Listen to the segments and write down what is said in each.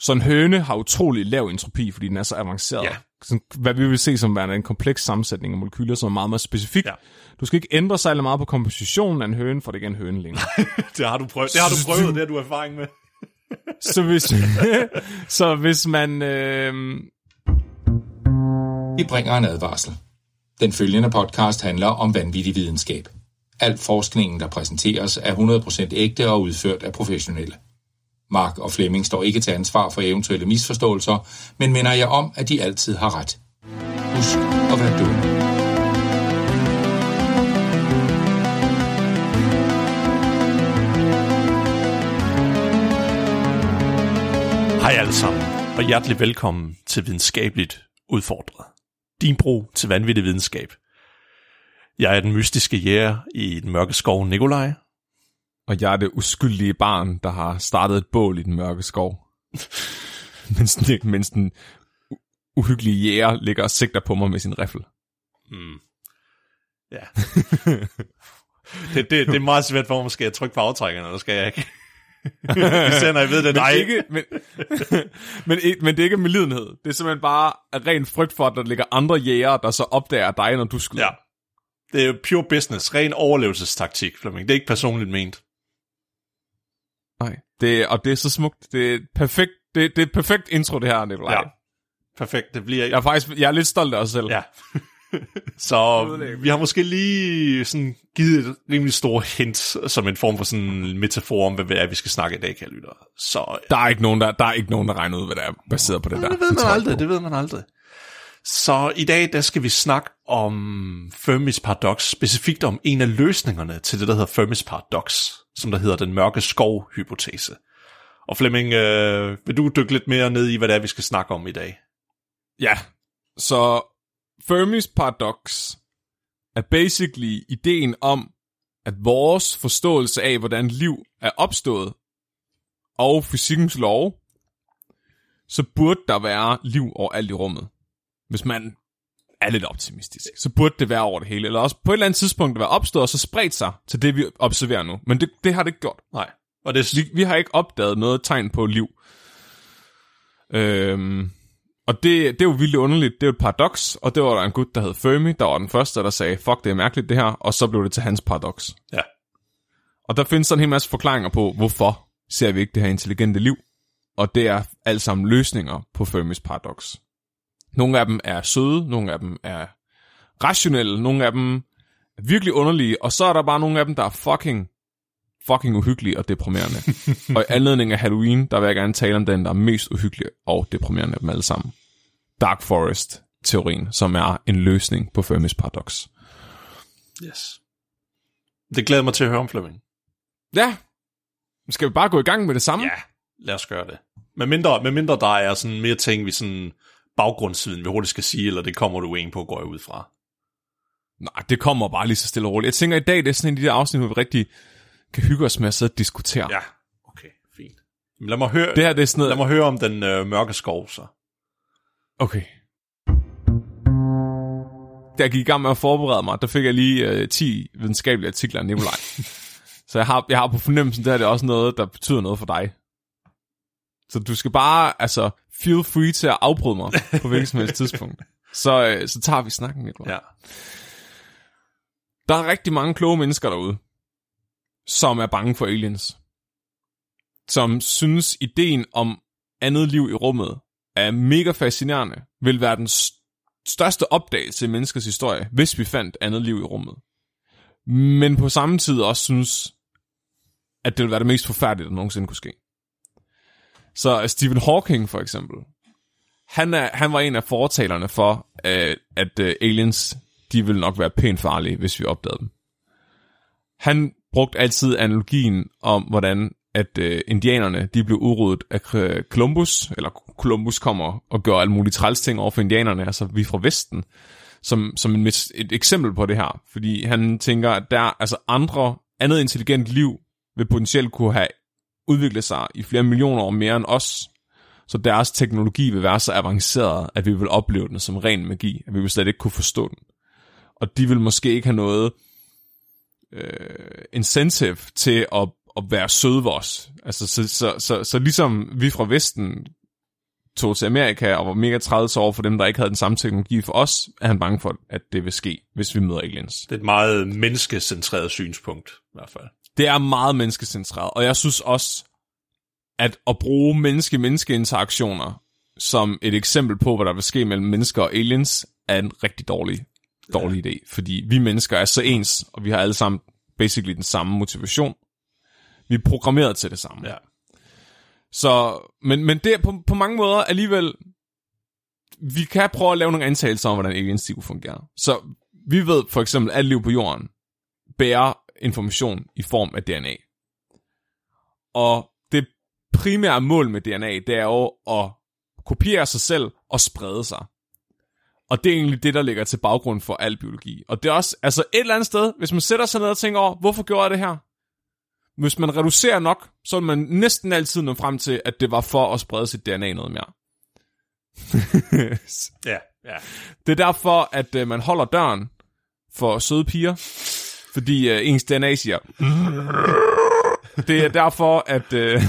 Så en høne har utrolig lav entropi, fordi den er så avanceret. Ja. Sådan, hvad vi vil se som værende en kompleks sammensætning af molekyler, som er meget mere specifik. Ja. Du skal ikke ændre særlig meget på kompositionen af en høne, for det ikke er en høne længere. Det har du prøvet, det har du prøvet, det har du erfaring med. så hvis, så hvis man... Øh, Vi bringer en advarsel. Den følgende podcast handler om vanvittig videnskab. Al forskningen, der præsenteres, er 100% ægte og udført af professionelle. Mark og Flemming står ikke til ansvar for eventuelle misforståelser, men minder jeg om, at de altid har ret. Husk at være dumme. Hej alle sammen, og hjertelig velkommen til Videnskabeligt Udfordret. Din bro til vanvittig videnskab. Jeg er den mystiske jæger i den mørke skov Nikolaj og jeg er det uskyldige barn, der har startet et bål i den mørke skov. mens, den, mens den uhyggelige jæger ligger og sigter på mig med sin riffel. Ja. det, det, det er meget svært for mig, måske at trykke på aftrækkerne, eller skal jeg ikke? Især når jeg ved det. Men, Nej, ikke, men, men, men det er ikke medlidenhed. Det er simpelthen bare ren frygt for, at der ligger andre jæger, der så opdager dig, når du skyder. Ja. Det er jo pure business, ren overlevelsestaktik, Flemming. Det er ikke personligt ment. Nej. Det, og det er så smukt. Det er perfekt, det, det er et perfekt intro, det her, Nikolaj. Ja. Perfekt, det bliver Jeg er faktisk jeg er lidt stolt af os selv. Ja. Så vi har måske lige sådan givet et rimelig stort hint som en form for sådan en metafor om, hvad det er, vi skal snakke i dag, kære lyttere. Så Der er ikke nogen, der, der, er ikke nogen, der regner ud, hvad det er baseret på det der. det ved man aldrig, det ved man aldrig. Så i dag, der skal vi snakke om Fermis paradox, specifikt om en af løsningerne til det, der hedder Fermis paradox, som der hedder den mørke skov-hypotese. Og Flemming, øh, vil du dykke lidt mere ned i, hvad det er, vi skal snakke om i dag? Ja, så Fermis paradox er basically ideen om, at vores forståelse af, hvordan liv er opstået, og fysikkens lov, så burde der være liv overalt i rummet. Hvis man er lidt optimistisk, så burde det være over det hele. Eller også på et eller andet tidspunkt være opstået, og så spredt sig til det, vi observerer nu. Men det, det har det ikke gjort. Nej. Og det, Vi, vi har ikke opdaget noget tegn på liv. Øhm, og det, det er jo vildt underligt. Det er jo et paradoks, og det var der en gut, der hed Fermi, der var den første, der sagde, fuck, det er mærkeligt det her, og så blev det til hans paradoks. ja. Og der findes sådan en hel masse forklaringer på, hvorfor ser vi ikke det her intelligente liv. Og det er alt sammen løsninger på Fermis paradoks. Nogle af dem er søde, nogle af dem er rationelle, nogle af dem er virkelig underlige, og så er der bare nogle af dem, der er fucking, fucking uhyggelige og deprimerende. og i anledning af Halloween, der vil jeg gerne tale om den, der er mest uhyggelig og deprimerende af dem alle sammen. Dark Forest-teorien, som er en løsning på Fermis paradoks. Yes. Det glæder mig til at høre om, Flemming. Ja, skal vi bare gå i gang med det samme? Ja, lad os gøre det. Med mindre, med mindre der er sådan mere ting, vi sådan baggrundsviden, vi hurtigt skal sige, eller det kommer du en på, går jeg ud fra. Nej, det kommer bare lige så stille og roligt. Jeg tænker, i dag det er sådan en af de der afsnit, hvor vi rigtig kan hygge os med at sidde og diskutere. Ja, okay, fint. Men lad mig høre, Det her, det er sådan lad noget... mig høre om den øh, mørke skov, så. Okay. Da jeg gik i gang med at forberede mig, der fik jeg lige øh, 10 videnskabelige artikler af Nikolaj. så jeg har, jeg har på fornemmelsen, det her det er også noget, der betyder noget for dig. Så du skal bare, altså, feel free til at afbryde mig på hvilket som helst tidspunkt. Så, øh, så tager vi snakken, Nikolaj. Ja. Der er rigtig mange kloge mennesker derude, som er bange for aliens. Som synes, ideen om andet liv i rummet er mega fascinerende, vil være den st- største opdagelse i menneskets historie, hvis vi fandt andet liv i rummet. Men på samme tid også synes, at det vil være det mest forfærdelige, der nogensinde kunne ske. Så øh, Stephen Hawking for eksempel, han, er, han var en af fortalerne for, øh, at øh, aliens, de ville nok være pænt farlige, hvis vi opdagede dem. Han brugte altid analogien om, hvordan at øh, indianerne, de blev udryddet af Columbus, eller Columbus kommer og gør alle mulige træls ting over for indianerne, altså vi fra Vesten, som, som en, et, et eksempel på det her. Fordi han tænker, at der altså andre, andet intelligent liv vil potentielt kunne have udvikle sig i flere millioner år mere end os. Så deres teknologi vil være så avanceret, at vi vil opleve den som ren magi, at vi vil slet ikke kunne forstå den. Og de vil måske ikke have noget øh, incentive til at, at være søde ved os. Altså, så, så, så, så ligesom vi fra Vesten tog til Amerika og var mega træls over for dem, der ikke havde den samme teknologi for os, er han bange for, at det vil ske, hvis vi møder aliens. Det er et meget menneskecentreret synspunkt, i hvert fald. Det er meget menneskecentreret, og jeg synes også, at at bruge menneske-menneske-interaktioner som et eksempel på, hvad der vil ske mellem mennesker og aliens, er en rigtig dårlig, dårlig ja. idé. Fordi vi mennesker er så ens, og vi har alle sammen basically den samme motivation. Vi er programmeret til det samme. Ja. Så, men, men det er på, på mange måder alligevel, vi kan prøve at lave nogle antagelser om, hvordan aliens de fungerer. Så vi ved for eksempel, at liv på jorden bærer information i form af DNA. Og det primære mål med DNA, det er jo at kopiere sig selv og sprede sig. Og det er egentlig det, der ligger til baggrund for al biologi. Og det er også, altså et eller andet sted, hvis man sætter sig ned og tænker over, hvorfor gjorde jeg det her? Hvis man reducerer nok, så vil man næsten altid nå frem til, at det var for at sprede sit DNA noget mere. Ja, ja. Det er derfor, at øh, man holder døren for søde piger, fordi øh, ens DNA siger... Det er derfor, at... Øh,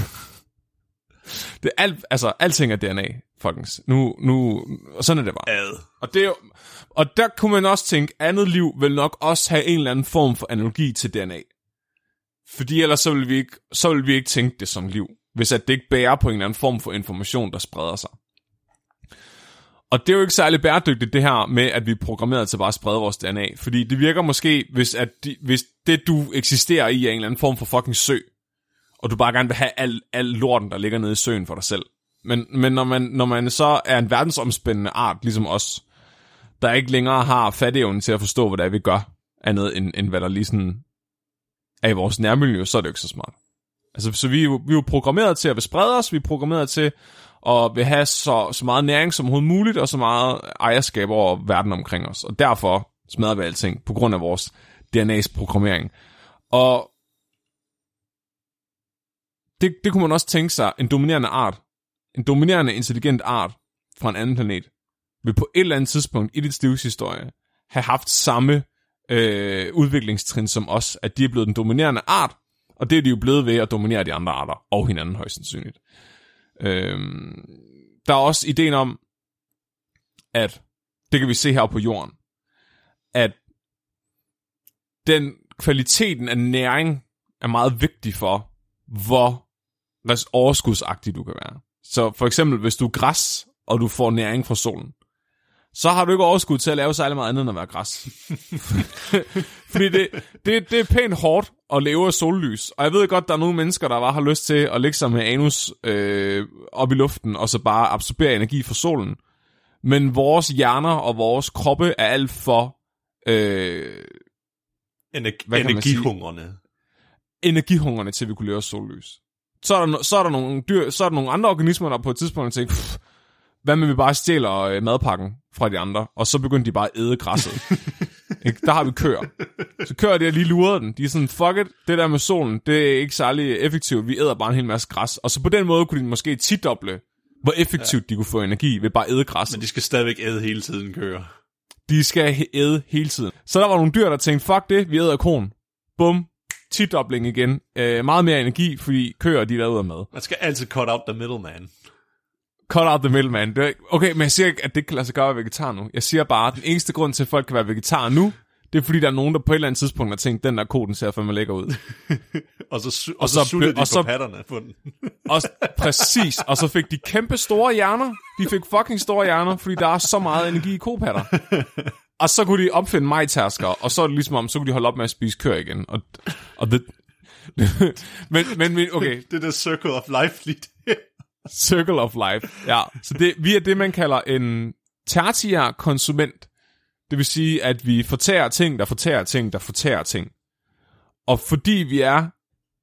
det er alt, altså, alting er DNA, folkens. Nu, nu, og sådan er det bare. Ad. Og, det og der kunne man også tænke, andet liv vil nok også have en eller anden form for analogi til DNA. Fordi ellers så vil vi ikke, så vil vi ikke tænke det som liv, hvis at det ikke bærer på en eller anden form for information, der spreder sig. Og det er jo ikke særlig bæredygtigt, det her med, at vi er programmeret til bare at sprede vores DNA. Fordi det virker måske, hvis, at de, hvis det, du eksisterer i, er en eller anden form for fucking sø, og du bare gerne vil have al, al lorten, der ligger nede i søen for dig selv. Men, men når, man, når man så er en verdensomspændende art, ligesom os, der ikke længere har fatteevnen til at forstå, hvad det er, vi gør, andet end, end hvad der lige sådan er i vores nærmiljø, så er det jo ikke så smart. Altså, så vi, er jo- vi er jo programmeret til at vil sprede os, vi er programmeret til og vil have så, så meget næring som overhovedet muligt, og så meget ejerskab over verden omkring os. Og derfor smadrer vi alting, på grund af vores DNA's programmering. Og det, det kunne man også tænke sig, en dominerende art, en dominerende intelligent art fra en anden planet, vil på et eller andet tidspunkt i dit livshistorie have haft samme øh, udviklingstrin som os, at de er blevet den dominerende art, og det er de jo blevet ved at dominere de andre arter, og hinanden højst sandsynligt. Øhm, der er også ideen om, at, det kan vi se her på jorden, at den kvaliteten af næring er meget vigtig for, hvor overskudsagtig du kan være. Så for eksempel, hvis du er græs, og du får næring fra solen, så har du ikke overskud til at lave særlig meget andet end at være græs. Fordi det, det, det er pænt hårdt at leve af sollys. Og jeg ved godt, der er nogle mennesker, der bare har lyst til at lægge sig med anus øh, op i luften, og så bare absorbere energi fra solen. Men vores hjerner og vores kroppe er alt for øh, Ener- Hvad energihungrende. energihungrende til, at vi kunne leve af sollys. Så er, der, så er der nogle dyr, så er der nogle andre organismer, der på et tidspunkt tænker, "Pff, hvad med vi bare stjæler øh, madpakken fra de andre, og så begynder de bare at æde græsset. Ikke? Der har vi køer. Så køer de har lige luret den. De er sådan, fuck it, det der med solen, det er ikke særlig effektivt. Vi æder bare en hel masse græs. Og så på den måde kunne de måske tidoble, hvor effektivt ja. de kunne få energi ved bare at æde græsset. Men de skal stadigvæk æde hele tiden, køer. De skal æde hele tiden. Så der var nogle dyr, der tænkte, fuck det, vi æder korn. Bum, tidobling igen. Øh, meget mere energi, fordi køer, de er lavet af mad. Man skal altid cut out the middleman. Cut out the middleman. Det er, okay, men jeg siger ikke, at det kan lade sig gøre at være vegetar nu. Jeg siger bare, at den eneste grund til, at folk kan være vegetar nu, det er fordi, der er nogen, der på et eller andet tidspunkt har tænkt, den der ko, den ser fandme lækker ud. Og så, og Og så, så så suttede ble- de og på så- patterne på den. Og, præcis, og så fik de kæmpe store hjerner. De fik fucking store hjerner, fordi der er så meget energi i kopatter. Og så kunne de opfinde majtærsker, og så er det ligesom om, så kunne de holde op med at spise køer igen. Og, og det, men, men, okay, Det er the circle of life lige. Circle of life. Ja, så det, vi er det, man kalder en tertiær konsument. Det vil sige, at vi fortærer ting, der fortærer ting, der fortærer ting. Og fordi vi er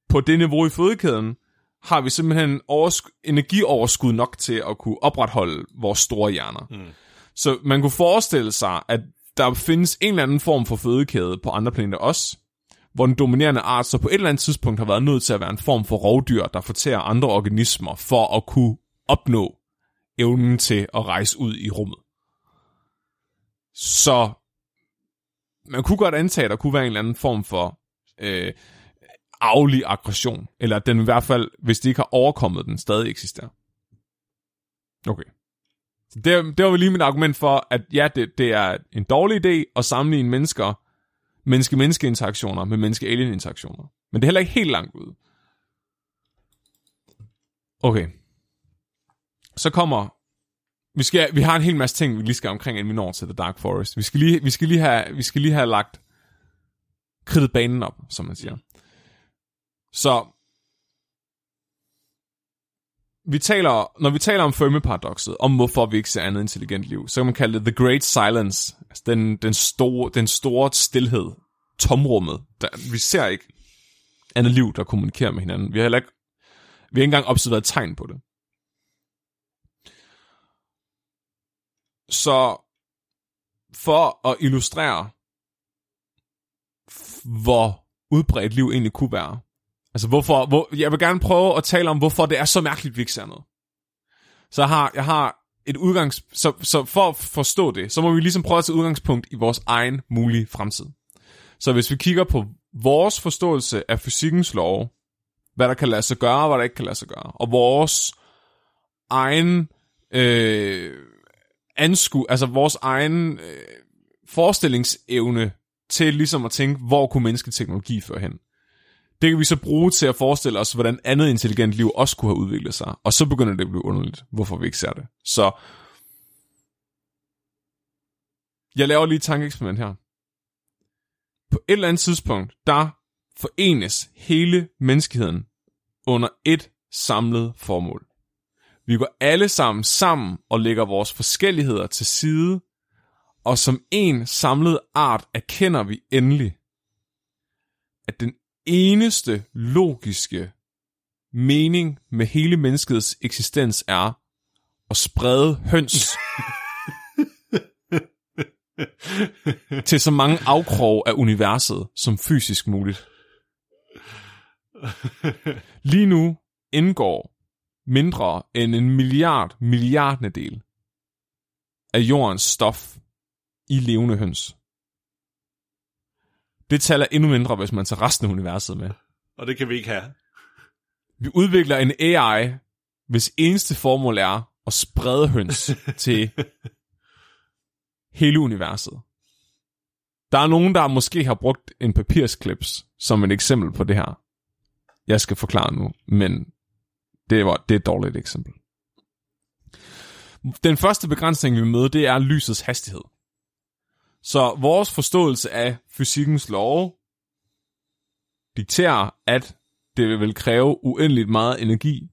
på det niveau i fødekæden, har vi simpelthen oversk- energioverskud nok til at kunne opretholde vores store hjerner. Mm. Så man kunne forestille sig, at der findes en eller anden form for fødekæde på andre planeter også, hvor den dominerende art så på et eller andet tidspunkt har været nødt til at være en form for rovdyr, der fortærer andre organismer for at kunne opnå evnen til at rejse ud i rummet. Så man kunne godt antage, at der kunne være en eller anden form for øh, aflig aggression, eller at den i hvert fald, hvis de ikke har overkommet den, stadig eksisterer. Okay. Så det, det var lige mit argument for, at ja, det, det er en dårlig idé at sammenligne mennesker, menneske-menneske-interaktioner med menneske-alien-interaktioner. Men det er heller ikke helt langt ud. Okay. Så kommer... Vi, skal, vi har en hel masse ting, vi lige skal omkring, inden vi når til The Dark Forest. Vi skal lige, vi skal lige, have, vi skal lige have lagt kridtet banen op, som man siger. Så vi taler, når vi taler om Fermi-paradokset, om hvorfor vi ikke ser andet intelligent liv, så kan man kalde det The Great Silence, altså den, den, store, den store stillhed, tomrummet. Der, vi ser ikke andet liv, der kommunikerer med hinanden. Vi har heller ikke, vi har ikke engang observeret tegn på det. Så for at illustrere, hvor udbredt liv egentlig kunne være, Altså, hvorfor, hvor, jeg vil gerne prøve at tale om, hvorfor det er så mærkeligt, vi ikke ser noget. Så jeg har, jeg har et udgangs... Så, så for at forstå det, så må vi ligesom prøve at tage udgangspunkt i vores egen mulige fremtid. Så hvis vi kigger på vores forståelse af fysikkens lov, hvad der kan lade sig gøre, og hvad der ikke kan lade sig gøre, og vores egen øh, ansku, altså vores egen øh, forestillingsevne til ligesom at tænke, hvor kunne mennesketeknologi føre hen. Det kan vi så bruge til at forestille os, hvordan andet intelligent liv også kunne have udviklet sig. Og så begynder det at blive underligt, hvorfor vi ikke ser det. Så jeg laver lige et tankeeksperiment her. På et eller andet tidspunkt, der forenes hele menneskeheden under et samlet formål. Vi går alle sammen sammen og lægger vores forskelligheder til side, og som en samlet art erkender vi endelig, at den eneste logiske mening med hele menneskets eksistens er at sprede høns til så mange afkrog af universet som fysisk muligt. Lige nu indgår mindre end en milliard milliardnedel af jordens stof i levende høns. Det taler endnu mindre, hvis man tager resten af universet med. Og det kan vi ikke have. Vi udvikler en AI, hvis eneste formål er at sprede høns til hele universet. Der er nogen, der måske har brugt en papirsklips som et eksempel på det her. Jeg skal forklare nu, men det, var, det er et dårligt eksempel. Den første begrænsning, vi møder, det er lysets hastighed. Så vores forståelse af fysikkens lov dikterer, at det vil kræve uendeligt meget energi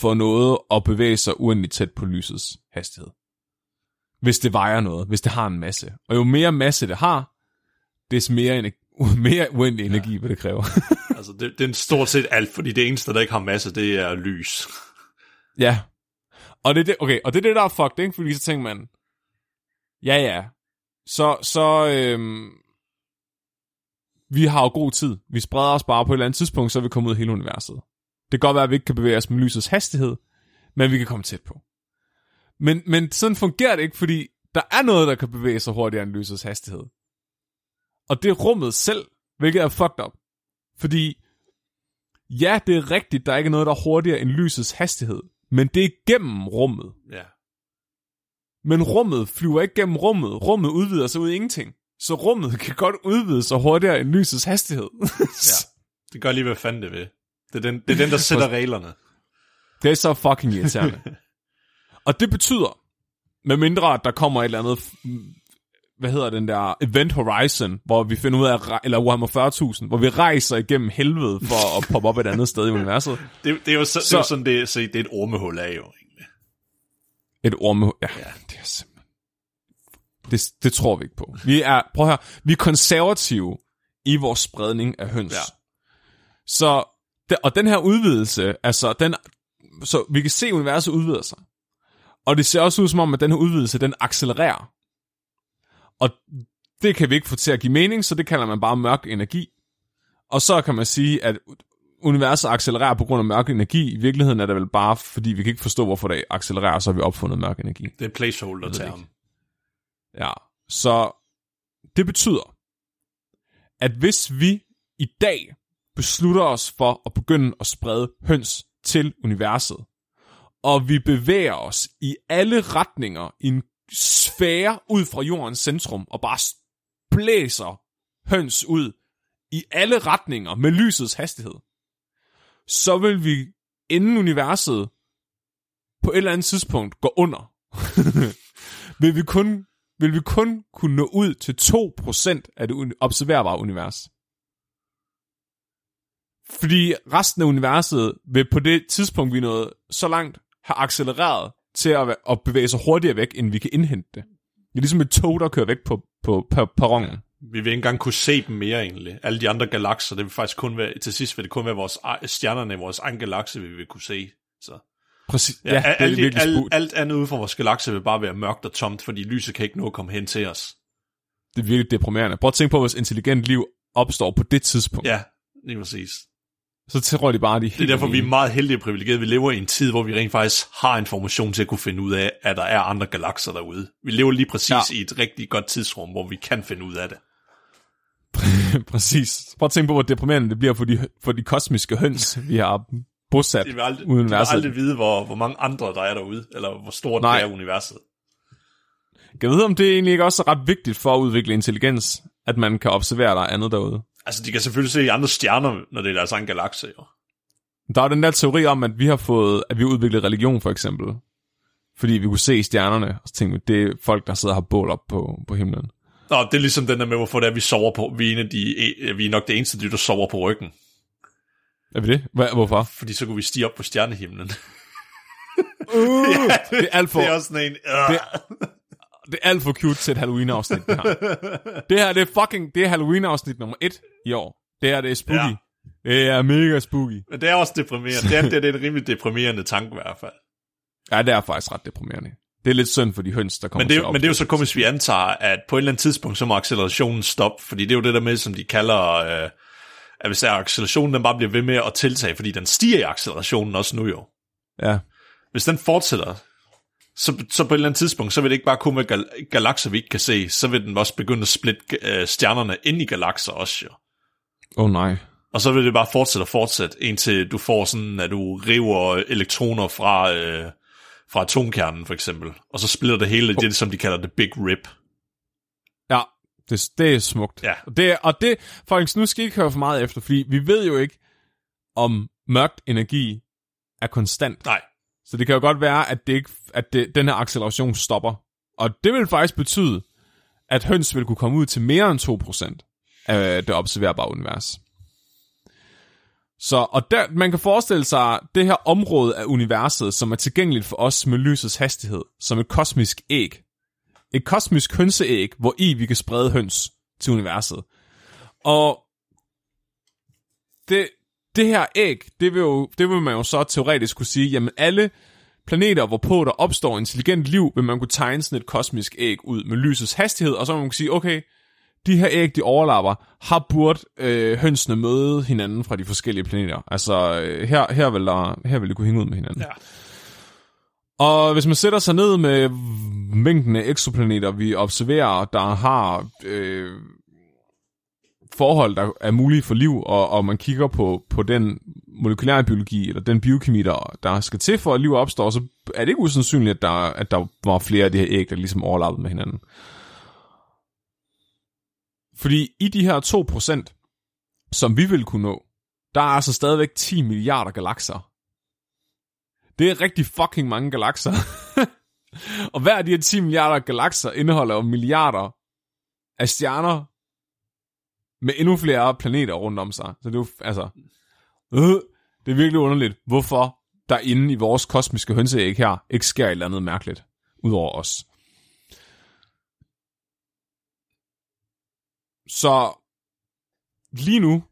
for noget at bevæge sig uendeligt tæt på lysets hastighed. Hvis det vejer noget, hvis det har en masse. Og jo mere masse det har, des mere, energi, mere uendelig energi ja. vil det kræve. altså, det, det er stort set alt, fordi det eneste, der ikke har masse, det er lys. ja. Og det, er det, okay, og det er det, der er fucked, ikke? Fordi så tænker man, ja ja, så, så øhm, vi har jo god tid. Vi spreder os bare på et eller andet tidspunkt, så vi kommet ud af hele universet. Det kan godt være, at vi ikke kan bevæge os med lysets hastighed, men vi kan komme tæt på. Men, men sådan fungerer det ikke, fordi der er noget, der kan bevæge sig hurtigere end lysets hastighed. Og det er rummet selv, hvilket er fucked up. Fordi, ja, det er rigtigt, der er ikke noget, der er hurtigere end lysets hastighed, men det er gennem rummet. Ja. Men rummet flyver ikke gennem rummet. Rummet udvider sig ud i ingenting. Så rummet kan godt udvide sig hurtigere end lysets hastighed. ja. Det gør lige, hvad fanden det vil. Det er den, det er den der sætter reglerne. Det er så fucking irriterende. og det betyder, med mindre at der kommer et eller andet, hvad hedder den der, Event Horizon, hvor vi finder ud af, eller Warhammer 40.000, hvor vi rejser igennem helvede for at poppe op et andet sted i universet. Det, det er jo så, så, det er jo sådan, det, så det er et ormehul af jo. Et orme... Ja, ja. det er simpelthen... Det, det tror vi ikke på. Vi er, prøv høre, vi er konservative i vores spredning af høns. Ja. Så, og den her udvidelse, altså, den, så vi kan se, at universet udvider sig. Og det ser også ud som om, at den her udvidelse, den accelererer. Og det kan vi ikke få til at give mening, så det kalder man bare mørk energi. Og så kan man sige, at universet accelererer på grund af mørk energi. I virkeligheden er det vel bare, fordi vi kan ikke forstå, hvorfor det accelererer, så har vi opfundet mørk energi. Det er placeholder-term. Ja, så det betyder, at hvis vi i dag beslutter os for at begynde at sprede høns til universet, og vi bevæger os i alle retninger i en sfære ud fra jordens centrum, og bare blæser høns ud i alle retninger med lysets hastighed, så vil vi inden universet på et eller andet tidspunkt gå under. vil, vi kun, vil vi kun kunne nå ud til 2% af det observerbare univers. Fordi resten af universet vil på det tidspunkt, vi nåede så langt, have accelereret til at, at bevæge sig hurtigere væk, end vi kan indhente det. Det er ligesom et tog, der kører væk på, på, på perronen. Vi vil ikke engang kunne se dem mere egentlig. Alle de andre galakser, det vil faktisk kun være, til sidst vil det kun være vores e- stjernerne i vores egen galakse, vi vil kunne se. Så. Præcis. Ja, ja alt, det er alt, alt andet ude for vores galakse vil bare være mørkt og tomt, fordi lyset kan ikke nå at komme hen til os. Det er virkelig deprimerende. Prøv at tænke på, hvis intelligent liv opstår på det tidspunkt. Ja, lige præcis. Så tror de bare, de Det er derfor, vi er meget heldige og privilegerede. Vi lever i en tid, hvor vi rent faktisk har information til at kunne finde ud af, at der er andre galakser derude. Vi lever lige præcis ja. i et rigtig godt tidsrum, hvor vi kan finde ud af det. præcis. Prøv at tænke på, hvor deprimerende det bliver for de, for de kosmiske høns, vi har bosat det vil aldrig, uden universet. Det vil aldrig vide, hvor, hvor mange andre der er derude, eller hvor stort Nej. det er universet. Du vide, om det egentlig ikke også er ret vigtigt for at udvikle intelligens, at man kan observere, der er andet derude? Altså, de kan selvfølgelig se andre stjerner, når det er deres egen galakse, jo. Der er den der teori om, at vi har fået, at vi har udviklet religion, for eksempel. Fordi vi kunne se stjernerne, og så tænkte vi, det er folk, der sidder og har bål op på, på himlen. Nå, det er ligesom den der med, hvorfor det er, vi sover på. Vi er, de, vi er nok det eneste dyr, der sover på ryggen. Er vi det? Hvorfor? Fordi så kunne vi stige op på stjernehimlen. Uh, ja, det, det, er alt for... Det er også sådan en... Uh. Det, det er alt for cute til et Halloween-afsnit, det her. det her, det er fucking... Det er Halloween-afsnit nummer et i år. Det her, det er spooky. Ja. Det er mega spooky. Men det er også deprimerende. Det er, det er en rimelig deprimerende tanke i hvert fald. Ja, det er faktisk ret deprimerende. Det er lidt synd for de høns, der kommer men det, til Men det er jo så kun, hvis vi antager, at på et eller andet tidspunkt, så må accelerationen stoppe, fordi det er jo det der med, som de kalder, øh, at hvis accelerationen den bare bliver ved med at tiltage, fordi den stiger i accelerationen også nu jo. Ja. Hvis den fortsætter, så, så på et eller andet tidspunkt, så vil det ikke bare kunne med gal- galakser, vi ikke kan se, så vil den også begynde at splitte øh, stjernerne ind i galakser også jo. Åh oh, nej. Og så vil det bare fortsætte og fortsætte, indtil du får sådan, at du river elektroner fra, øh, fra atomkernen for eksempel, og så splitter det hele, er det, som de kalder det Big Rip. Det, det er smukt. Ja. Og det, og det, faktisk, nu skal I ikke høre for meget efter, fordi vi ved jo ikke, om mørkt energi er konstant. Nej. Så det kan jo godt være, at, det ikke, at det, den her acceleration stopper. Og det vil faktisk betyde, at høns vil kunne komme ud til mere end 2% af det observerbare univers. Så, og der, man kan forestille sig det her område af universet, som er tilgængeligt for os med lysets hastighed, som et kosmisk æg. Et kosmisk hønseæg, hvor i vi kan sprede høns til universet. Og det, det her æg, det vil, jo, det vil man jo så teoretisk kunne sige, jamen alle planeter, hvorpå der opstår intelligent liv, vil man kunne tegne sådan et kosmisk æg ud med lysets hastighed, og så vil man kunne sige, okay, de her æg, de overlapper, har burde øh, hønsene møde hinanden fra de forskellige planeter. Altså, øh, her, her, vil der, her vil de kunne hænge ud med hinanden. Ja. Og hvis man sætter sig ned med mængden af eksoplaneter, vi observerer, der har øh, forhold, der er mulige for liv, og, og man kigger på, på den molekylære biologi, eller den biokemi, der, der skal til for, at liv opstår, så er det ikke usandsynligt, at der, at der var flere af de her æg, der ligesom overlappede med hinanden. Fordi i de her 2%, som vi vil kunne nå, der er altså stadigvæk 10 milliarder galakser. Det er rigtig fucking mange galakser. og hver af de her 10 milliarder galakser indeholder jo milliarder af stjerner med endnu flere planeter rundt om sig. Så det er jo, altså, øh, det er virkelig underligt, hvorfor der inde i vores kosmiske hønseæg her ikke sker et eller andet mærkeligt, udover os. Så lige nu,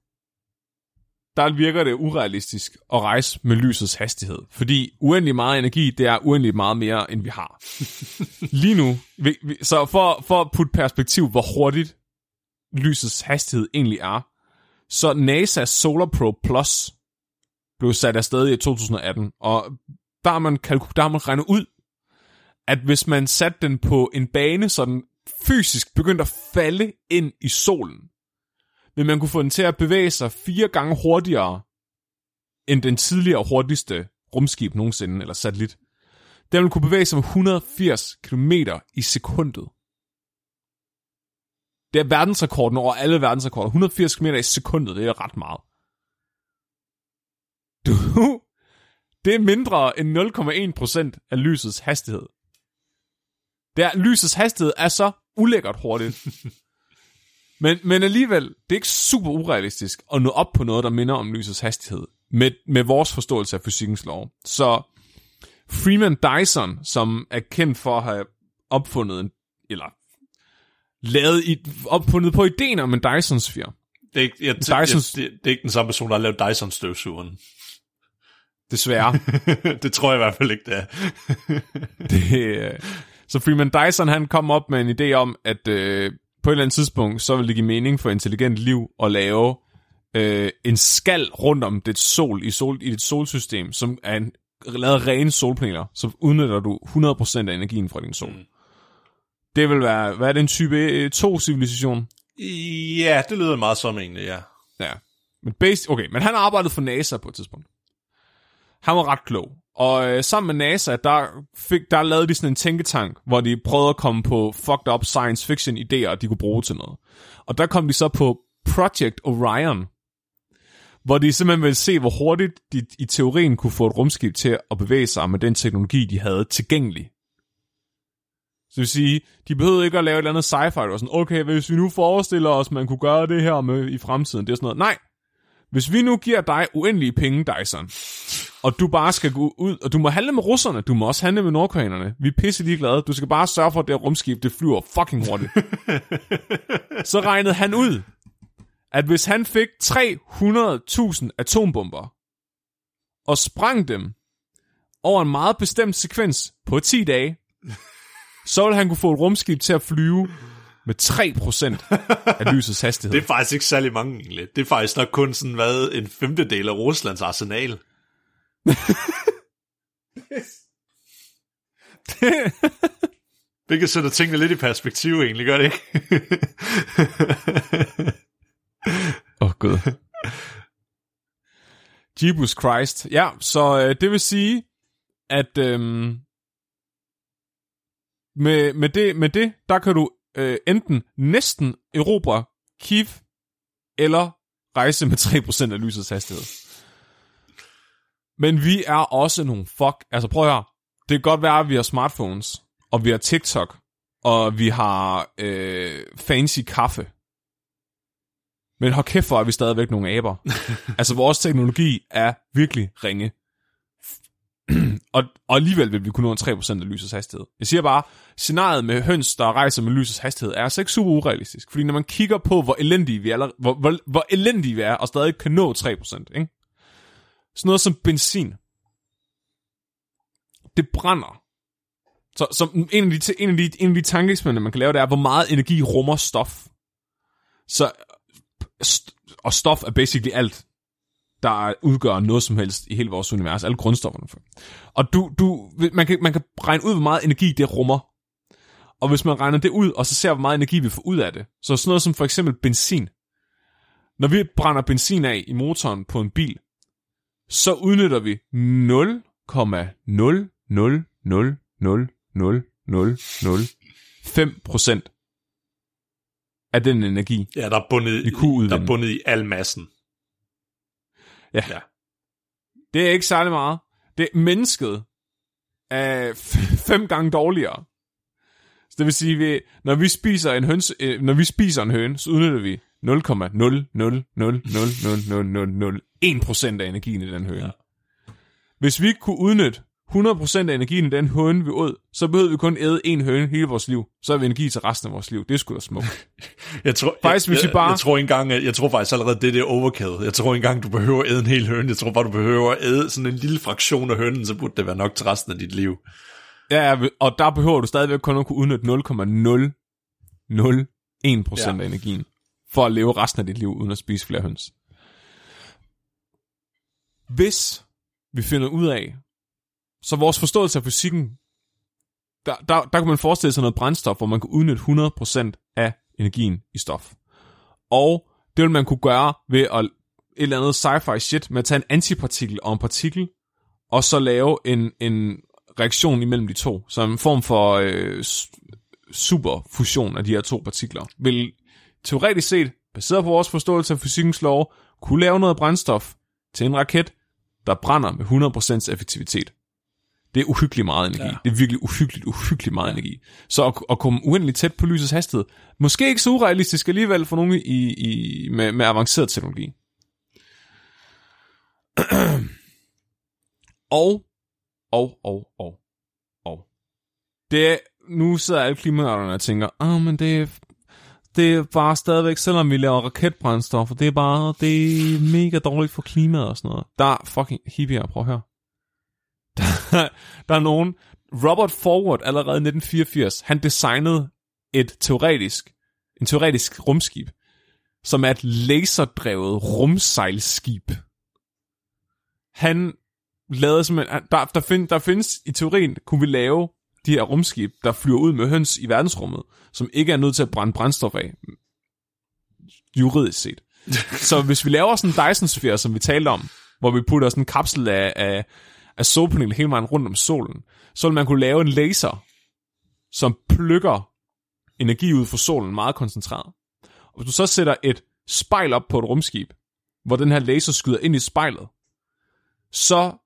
der virker det urealistisk at rejse med lysets hastighed. Fordi uendelig meget energi, det er uendelig meget mere, end vi har. lige nu, vi, vi, så for, for at putte perspektiv, hvor hurtigt lysets hastighed egentlig er, så NASA's Solar Probe Plus blev sat afsted i 2018, og der har man, der har man regnet ud, at hvis man satte den på en bane, så den fysisk begyndte at falde ind i solen, vil man kunne få den til at bevæge sig fire gange hurtigere end den tidligere hurtigste rumskib nogensinde, eller satellit. Den vil kunne bevæge sig med 180 km i sekundet. Det er verdensrekorden over alle verdensrekorder. 180 km i sekundet, det er ret meget. Du, det er mindre end 0,1% af lysets hastighed. Det er, lysets hastighed er så ulækkert hurtigt. men, men alligevel, det er ikke super urealistisk at nå op på noget, der minder om lysets hastighed. Med, med vores forståelse af fysikkens lov. Så Freeman Dyson, som er kendt for at have opfundet en, eller lavet i, opfundet på ideen om en Dyson-sfære. Det er, ikke, jeg, Dysons... jeg, det, det er ikke den samme person, der har lavet Dyson-støvsugeren. Desværre. det tror jeg i hvert fald ikke, det er. det, øh, så Freeman Dyson, han kom op med en idé om, at øh, på et eller andet tidspunkt, så vil det give mening for intelligent liv at lave øh, en skal rundt om det sol i, sol i dit solsystem, som er en, lavet rene solpaneler, så udnytter du 100% af energien fra din sol. Mm. Det vil være, hvad er det, en type 2-civilisation? Ja, det lyder meget som egentlig, ja. Ja. Men, basic, okay, men han arbejdede for NASA på et tidspunkt. Han var ret klog. Og øh, sammen med NASA, der, fik, der lavede de sådan en tænketank, hvor de prøvede at komme på fucked up science fiction idéer, de kunne bruge til noget. Og der kom de så på Project Orion, hvor de simpelthen ville se, hvor hurtigt de i teorien kunne få et rumskib til at bevæge sig med den teknologi, de havde tilgængelig. Så det vil sige, de behøvede ikke at lave et eller andet sci-fi, og sådan, okay, hvis vi nu forestiller os, man kunne gøre det her med i fremtiden, det er sådan noget. Nej, hvis vi nu giver dig uendelige penge, Dyson, og du bare skal gå ud, og du må handle med russerne, du må også handle med nordkoreanerne. Vi er pisse ligeglade. Du skal bare sørge for, at det rumskib, det flyver fucking hurtigt. så regnede han ud, at hvis han fik 300.000 atombomber, og sprang dem over en meget bestemt sekvens på 10 dage, så ville han kunne få et rumskib til at flyve med 3% af lysets hastighed. Det er faktisk ikke særlig mange egentlig. Det er faktisk nok kun sådan, hvad, en femtedel af Ruslands arsenal. Hvilket sætter tingene lidt i perspektiv egentlig, gør det ikke? Åh oh, gud. Jesus Christ. Ja, så øh, det vil sige, at øhm, med, med, det, med det, der kan du øh, enten næsten erobre Kiev, eller rejse med 3% af lysets hastighed. Men vi er også nogle fuck... Altså prøv at høre. Det kan godt være, at vi har smartphones, og vi har TikTok, og vi har øh, fancy kaffe. Men hold kæft, for er vi stadigvæk nogle aber. altså, vores teknologi er virkelig ringe. og, og alligevel vil vi kunne nå en 3% af lysets hastighed. Jeg siger bare, scenariet med høns, der rejser med lysets hastighed, er altså ikke super urealistisk. Fordi når man kigger på, hvor elendige vi er, hvor, hvor, hvor elendige vi er, og stadig kan nå 3%, ikke? Sådan noget som benzin. Det brænder. Så, så en, af de, en, af de, en af de tankeeksperimenter, man kan lave, det er, hvor meget energi rummer stof. Så, st- og stof er basically alt der udgør noget som helst i hele vores univers, alle grundstofferne. Og du, du, man, kan, man kan regne ud, hvor meget energi det rummer. Og hvis man regner det ud, og så ser, hvor meget energi vi får ud af det, så sådan noget som for eksempel benzin. Når vi brænder benzin af i motoren på en bil, så udnytter vi 0,0000005% af den energi, ja, der er bundet, vi kunne udvinde. Der er bundet i al massen. Ja. ja. Det er ikke særlig meget. Det er mennesket er fem gange dårligere. Så det vil sige, at når vi spiser en høns, øh, når vi spiser en høne, så udnytter vi 0,0000001% af energien i den høne. Ja. Hvis vi ikke kunne udnytte 100% af energien i den høne, vi åd, så behøvede vi kun æde en høne hele vores liv. Så har vi energi til resten af vores liv. Det er sgu da smukt. jeg tror, faktisk, jeg, hvis jeg, bare... jeg, tror engang, jeg, jeg tror faktisk allerede, det, det er overkill. Jeg tror engang, du behøver æde en hel høne. Jeg tror bare, du behøver at æde sådan en lille fraktion af hønen, så burde det være nok til resten af dit liv. Ja, og der behøver du stadigvæk kun at kunne udnytte 0,001% ja. af energien, for at leve resten af dit liv, uden at spise flere høns. Hvis vi finder ud af, så vores forståelse af fysikken, der, der, der kan man forestille sig noget brændstof, hvor man kan udnytte 100% af energien i stof. Og det vil man kunne gøre ved at et eller andet sci-fi shit med at tage en antipartikel og en partikel, og så lave en, en reaktion imellem de to, som en form for øh, superfusion af de her to partikler, vil teoretisk set, baseret på vores forståelse af fysikkens lov, kunne lave noget brændstof til en raket, der brænder med 100% effektivitet. Det er uhyggeligt meget energi. Ja. Det er virkelig uhyggeligt, uhyggeligt meget energi. Så at, at komme uendeligt tæt på lysets hastighed, måske ikke så urealistisk alligevel for nogen i, i, med, med avanceret teknologi. og, og, og, og, og. Det er, nu sidder alle klimanørderne og tænker, ah, oh, men det er, det er bare stadigvæk, selvom vi laver raketbrændstoffer, det er bare, det er mega dårligt for klimaet og sådan noget. Der er fucking hippier, prøv at høre. Der, der er nogen, Robert Forward allerede i 1984, han designede et teoretisk, en teoretisk rumskib, som er et laserdrevet rumsejlskib. Han lavede simpelthen, der, der, find, der findes i teorien, kunne vi lave de her rumskib, der flyver ud med høns i verdensrummet, som ikke er nødt til at brænde brændstof af, juridisk set. Så hvis vi laver sådan en Dyson-sfære, som vi talte om, hvor vi putter sådan en kapsel af, af, af solpanelet hele vejen rundt om solen, så vil man kunne lave en laser, som plukker energi ud fra solen meget koncentreret. Og hvis du så sætter et spejl op på et rumskib, hvor den her laser skyder ind i spejlet, så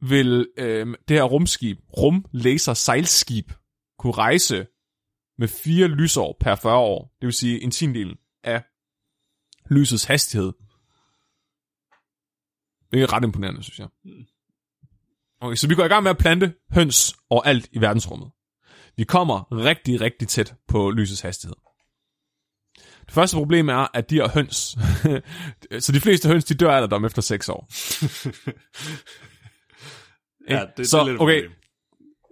vil øh, det her rumskib, rumlaser sejlskib, kunne rejse med fire lysår per 40 år. Det vil sige en tiendel af lysets hastighed. Det er ret imponerende, synes jeg. Mm. Okay, så vi går i gang med at plante høns overalt i verdensrummet. Vi kommer rigtig, rigtig tæt på lysets hastighed. Det første problem er, at de her høns, så de fleste høns, de dør alderdom efter 6 år. Ja, det, så, det er lidt okay, problem.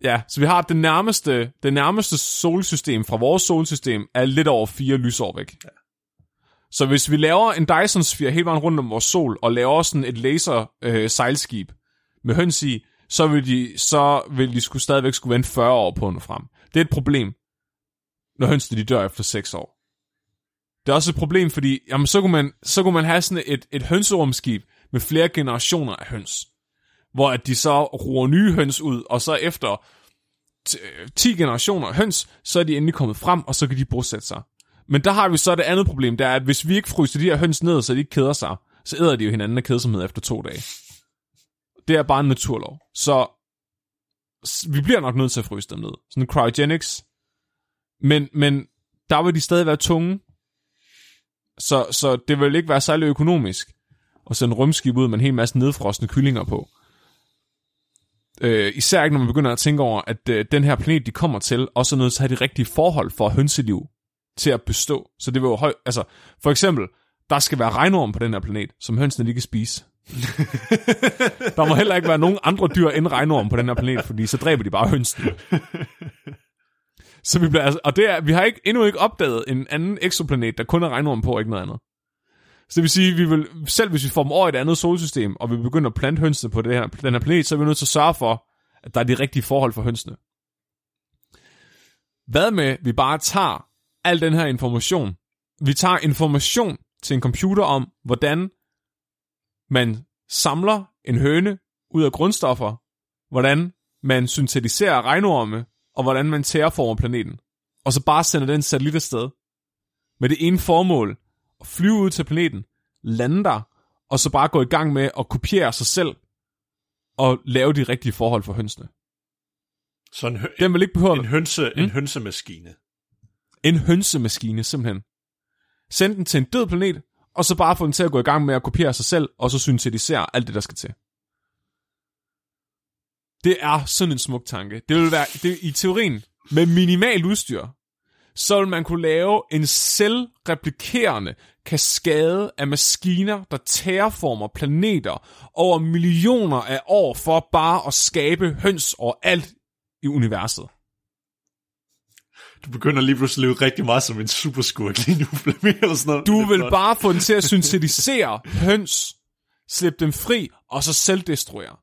Ja, så vi har det nærmeste, det nærmeste solsystem fra vores solsystem er lidt over fire lysår væk. Ja. Så hvis vi laver en Dyson-sfære hele vejen rundt om vores sol, og laver sådan et laser øh, sejlskib med høns i, så vil de, så vil de skulle stadigvæk skulle vente 40 år på at nå frem. Det er et problem, når hønsene de dør efter 6 år. Det er også et problem, fordi jamen, så, kunne man, så kunne man have sådan et, et hønserumskib med flere generationer af høns hvor at de så roer nye høns ud, og så efter 10 øh, generationer af høns, så er de endelig kommet frem, og så kan de bosætte sig. Men der har vi så det andet problem, der er, at hvis vi ikke fryser de her høns ned, så de ikke keder sig, så æder de jo hinanden af kedsomhed efter to dage. Det er bare en naturlov. Så vi bliver nok nødt til at fryse dem ned. Sådan cryogenics. Men, men der vil de stadig være tunge. Så, så det vil ikke være særlig økonomisk at sende rumskib ud med en hel masse nedfrosne kyllinger på. Øh, især ikke, når man begynder at tænke over, at øh, den her planet, de kommer til, også er nødt til at have de rigtige forhold for hønseliv til at bestå. Så det vil jo høj... Altså, for eksempel, der skal være regnorm på den her planet, som hønsene lige kan spise. der må heller ikke være nogen andre dyr end regnorm på den her planet, fordi så dræber de bare hønsene. Så vi bliver, altså, og det er, vi har ikke, endnu ikke opdaget en anden exoplanet, der kun er regnorm på, og ikke noget andet. Så det vil sige, vi vil, selv hvis vi får dem over i et andet solsystem, og vi begynder at plante hønsene på det her, den her planet, så er vi nødt til at sørge for, at der er de rigtige forhold for hønsene. Hvad med, vi bare tager al den her information, vi tager information til en computer om, hvordan man samler en høne ud af grundstoffer, hvordan man syntetiserer regnorme, og hvordan man terraformer planeten. Og så bare sender den satellit afsted. Med det ene formål, at flyve ud til planeten, lande der, og så bare gå i gang med at kopiere sig selv, og lave de rigtige forhold for hønsene. Så en, hø- Den vil ikke behøve en, hønse, mm? en hønsemaskine. en hønsemaskine, simpelthen. Send den til en død planet, og så bare få den til at gå i gang med at kopiere sig selv, og så syntetisere alt det, der skal til. Det er sådan en smuk tanke. Det vil være, det, i teorien, med minimal udstyr, så vil man kunne lave en selvreplikerende kaskade af maskiner, der terraformer planeter over millioner af år for bare at skabe høns overalt i universet. Du begynder lige pludselig at leve rigtig meget som en superskurk lige nu, Flemming, eller sådan noget. Du vil bare få den til at syntetisere høns, slippe dem fri, og så selvdestruere.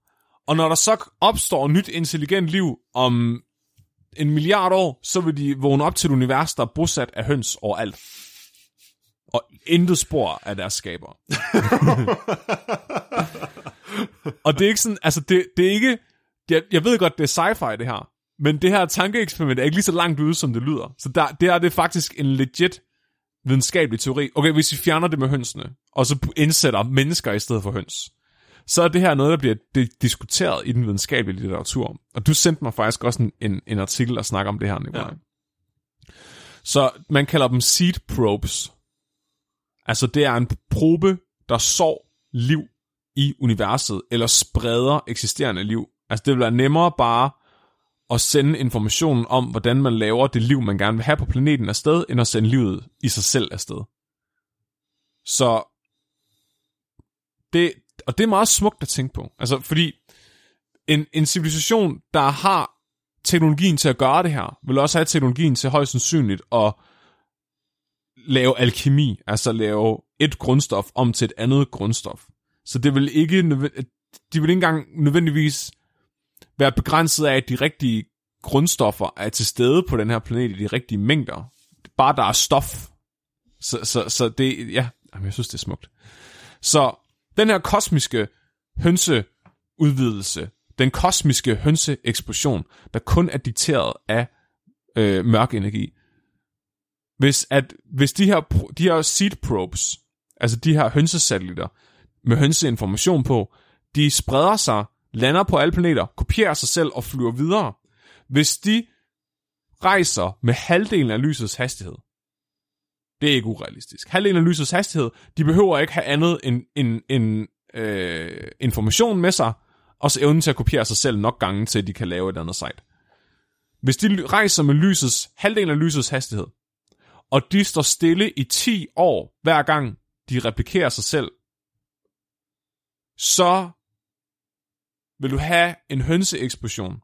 Og når der så opstår nyt intelligent liv om en milliard år, så vil de vågne op til et univers, der er bosat af høns overalt. Og intet spor af deres skaber. og det er ikke sådan, altså det, det er ikke, jeg, jeg ved godt, det er sci-fi det her, men det her tankeeksperiment er ikke lige så langt ude, som det lyder. Så der, det er det faktisk en legit videnskabelig teori. Okay, hvis vi fjerner det med hønsene, og så indsætter mennesker i stedet for høns, så er det her noget, der bliver diskuteret i den videnskabelige litteratur. Og du sendte mig faktisk også en, en, en artikel, der snakker om det her, Nikolaj. Ja. Så man kalder dem seed probes. Altså det er en probe, der sår liv i universet, eller spreder eksisterende liv. Altså det vil være nemmere bare at sende informationen om, hvordan man laver det liv, man gerne vil have på planeten afsted, end at sende livet i sig selv afsted. Så det, og det er meget smukt at tænke på. Altså, fordi en, en civilisation, der har teknologien til at gøre det her, vil også have teknologien til højst sandsynligt at lave alkemi, altså lave et grundstof om til et andet grundstof. Så det vil ikke, de vil ikke engang nødvendigvis være begrænset af, at de rigtige grundstoffer er til stede på den her planet i de rigtige mængder. Bare der er stof. Så, så, så det, ja, jamen, jeg synes, det er smukt. Så den her kosmiske hønseudvidelse, den kosmiske hønseeksplosion, der kun er dikteret af øh, mørk energi. Hvis, at, hvis de her, de her seed probes, altså de her hønsesatellitter, med hønseinformation på, de spreder sig, lander på alle planeter, kopierer sig selv og flyver videre. Hvis de rejser med halvdelen af lysets hastighed, det er ikke urealistisk. Halvdelen af lysets hastighed, de behøver ikke have andet end, end, end øh, information med sig, og så evnen til at kopiere sig selv nok gange, til at de kan lave et andet site. Hvis de rejser med lysets, halvdelen af lysets hastighed, og de står stille i 10 år, hver gang de replikerer sig selv, så vil du have en hønseeksplosion,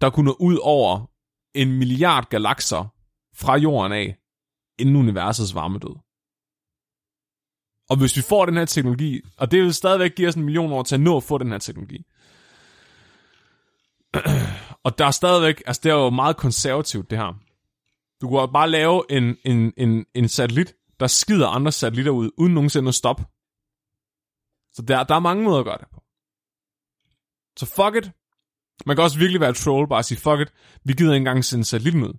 der kunne nå ud over en milliard galakser fra jorden af, inden universets varmedød. Og hvis vi får den her teknologi, og det vil stadigvæk give os en million år til at nå at få den her teknologi, og der er stadigvæk, altså det er jo meget konservativt det her. Du kunne bare lave en, en, en, en satellit, der skider andre satellitter ud, uden nogensinde at stoppe. Så der, der er mange måder at gøre det på. Så fuck it. Man kan også virkelig være troll, bare sige, fuck it, vi gider ikke engang sende satellitten ud.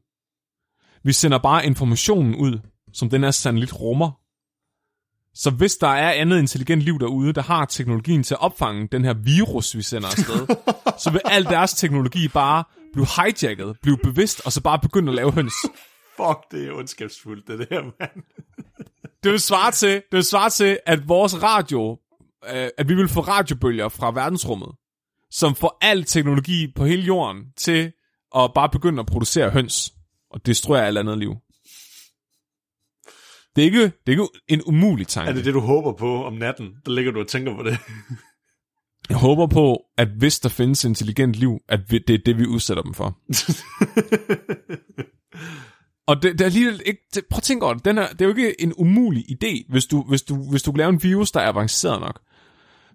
Vi sender bare informationen ud, som den her satellit rummer. Så hvis der er andet intelligent liv derude, der har teknologien til at opfange den her virus, vi sender afsted, så vil al deres teknologi bare blive hijacket, blive bevidst, og så bare begynde at lave høns. Fuck, det er ondskabsfuldt, det der, mand. det vil svare til, det vil svare til, at vores radio, øh, at vi vil få radiobølger fra verdensrummet, som får al teknologi på hele jorden til at bare begynde at producere høns og destruere alt andet liv. Det er ikke, det er ikke en umulig tanke. Er det det, du håber på om natten? Der ligger du og tænker på det. Jeg håber på, at hvis der findes intelligent liv, at det er det, vi udsætter dem for. og det, det er lige ikke... Det, prøv at tænke over det. Den er, det er jo ikke en umulig idé, hvis du, hvis, du, hvis du laver en virus, der er avanceret nok.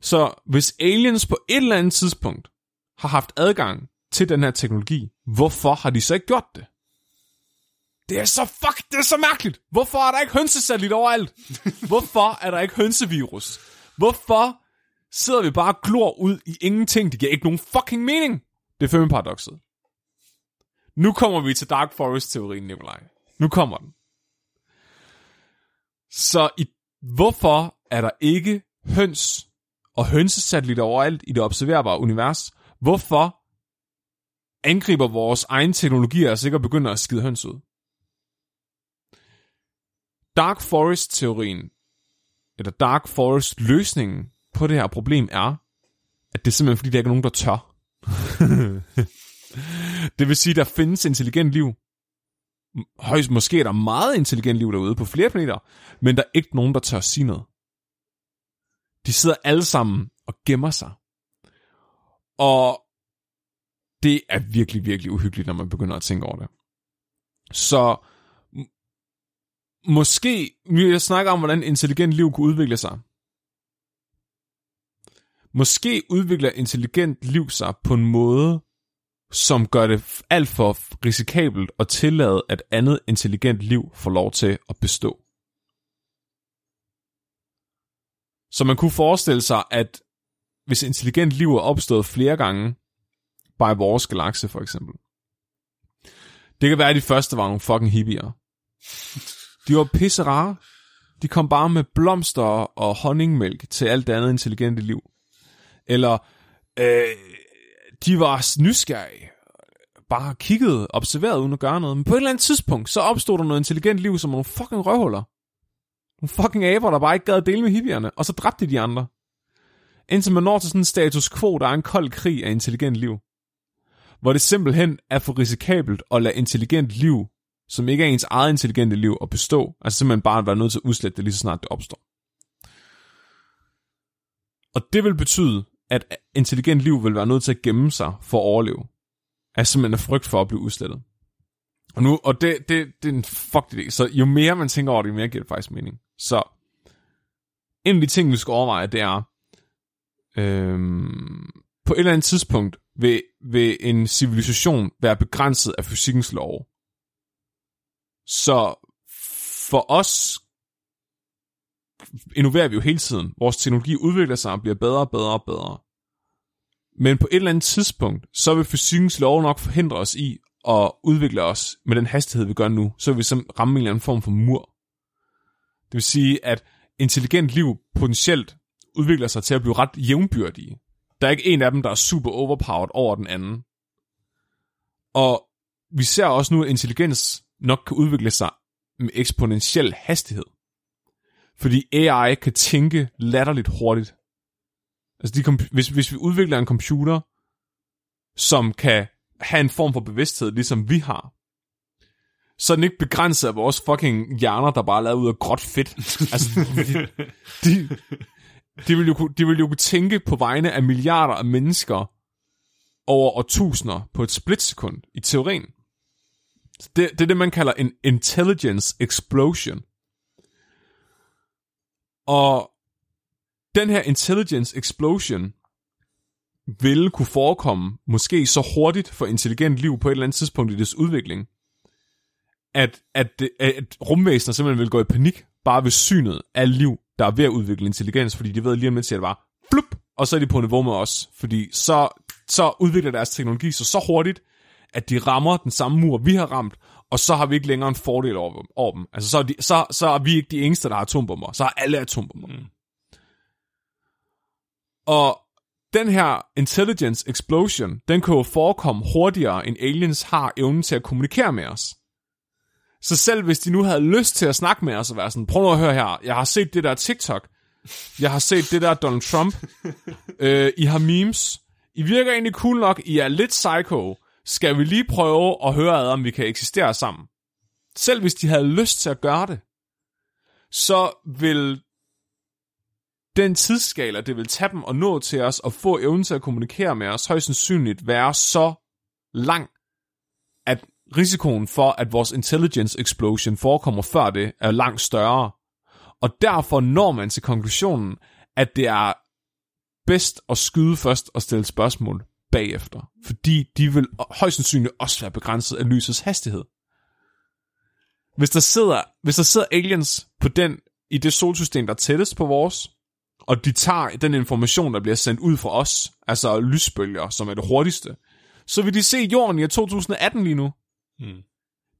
Så hvis aliens på et eller andet tidspunkt har haft adgang til den her teknologi, hvorfor har de så ikke gjort det? Det er så fuck, det er så mærkeligt. Hvorfor er der ikke hønsesatellit overalt? Hvorfor er der ikke hønsevirus? Hvorfor sidder vi bare og glor ud i ingenting? Det giver ikke nogen fucking mening. Det er Fermi-paradokset. Nu kommer vi til Dark Forest-teorien, Nikolaj. Nu kommer den. Så i, hvorfor er der ikke høns og hønsesatellitter overalt i det observerbare univers? Hvorfor angriber vores egen teknologi, og sikkert begynder at skide høns ud? Dark Forest-teorien, eller Dark Forest-løsningen på det her problem er, at det er simpelthen fordi, der ikke er nogen, der tør. det vil sige, at der findes intelligent liv. Højst måske er der meget intelligent liv derude på flere planeter, men der er ikke nogen, der tør sige noget. De sidder alle sammen og gemmer sig. Og det er virkelig, virkelig uhyggeligt, når man begynder at tænke over det. Så måske, jeg snakker om, hvordan intelligent liv kunne udvikle sig. Måske udvikler intelligent liv sig på en måde, som gør det alt for risikabelt at tillade, at andet intelligent liv får lov til at bestå. Så man kunne forestille sig, at hvis intelligent liv er opstået flere gange, Bare i vores galakse, for eksempel. Det kan være, at de første var nogle fucking hippier. De var pisse rare. De kom bare med blomster og honningmælk til alt det andet intelligente liv. Eller øh, de var nysgerrige. Bare kiggede, observerede uden at gøre noget. Men på et eller andet tidspunkt, så opstod der noget intelligent liv som nogle fucking røvhuller. Nogle fucking aber, der bare ikke gad at dele med hippierne. Og så dræbte de de andre. Indtil man når til sådan en status quo, der er en kold krig af intelligent liv. Hvor det simpelthen er for risikabelt at lade intelligent liv, som ikke er ens eget intelligente liv, at bestå. Altså simpelthen bare at være nødt til at udslætte det lige så snart det opstår. Og det vil betyde, at intelligent liv vil være nødt til at gemme sig for at overleve. Altså simpelthen af frygt for at blive udslettet. Og nu, og det, det, det er en fuck idé. Så jo mere man tænker over det, jo mere giver det faktisk mening. Så en af de ting, vi skal overveje, det er, øhm, på et eller andet tidspunkt vil, vil en civilisation være begrænset af fysikkens lov. Så for os innoverer vi jo hele tiden. Vores teknologi udvikler sig og bliver bedre og bedre og bedre. Men på et eller andet tidspunkt, så vil fysikkens lov nok forhindre os i at udvikle os med den hastighed, vi gør nu. Så vil vi som ramme en eller anden form for mur. Det vil sige, at intelligent liv potentielt udvikler sig til at blive ret jævnbyrdige. Der er ikke en af dem, der er super overpowered over den anden. Og vi ser også nu, at intelligens nok kan udvikle sig med eksponentiel hastighed. Fordi AI kan tænke latterligt hurtigt. Altså de, hvis, hvis vi udvikler en computer, som kan have en form for bevidsthed, ligesom vi har, så er den ikke begrænset af vores fucking hjerner, der bare er lavet ud af gråt fedt. altså, de, de, de, vil jo, de vil jo kunne tænke på vegne af milliarder af mennesker over årtusinder på et splitsekund i teorien. Det, det er det, man kalder en intelligence explosion. Og den her intelligence explosion ville kunne forekomme måske så hurtigt for intelligent liv på et eller andet tidspunkt i dets udvikling, at, at, at rumvæsener simpelthen vil gå i panik bare ved synet af liv, der er ved at udvikle intelligens, fordi de ved lige om lidt, at det bare blup, og så er de på niveau med os, fordi så, så udvikler deres teknologi sig så hurtigt, at de rammer den samme mur, vi har ramt, og så har vi ikke længere en fordel over, over dem. Altså, så er, de, så, så er vi ikke de eneste, der har atombomber. Så har alle atombomber. Mm. Og den her intelligence explosion, den kan jo forekomme hurtigere, end aliens har evnen til at kommunikere med os. Så selv hvis de nu havde lyst til at snakke med os og være sådan, prøv nu at høre her, jeg har set det der TikTok, jeg har set det der Donald Trump, øh, I har memes, I virker egentlig cool nok, I er lidt psycho, skal vi lige prøve at høre ad, om vi kan eksistere sammen. Selv hvis de havde lyst til at gøre det, så vil den tidsskala, det vil tage dem at nå til os og få evnen til at kommunikere med os, højst sandsynligt være så lang, risikoen for, at vores intelligence explosion forekommer før det, er langt større. Og derfor når man til konklusionen, at det er bedst at skyde først og stille spørgsmål bagefter. Fordi de vil højst sandsynligt også være begrænset af lysets hastighed. Hvis der sidder, hvis der sidder aliens på den, i det solsystem, der er tættest på vores, og de tager den information, der bliver sendt ud fra os, altså lysbølger, som er det hurtigste, så vil de se jorden i 2018 lige nu. Hmm.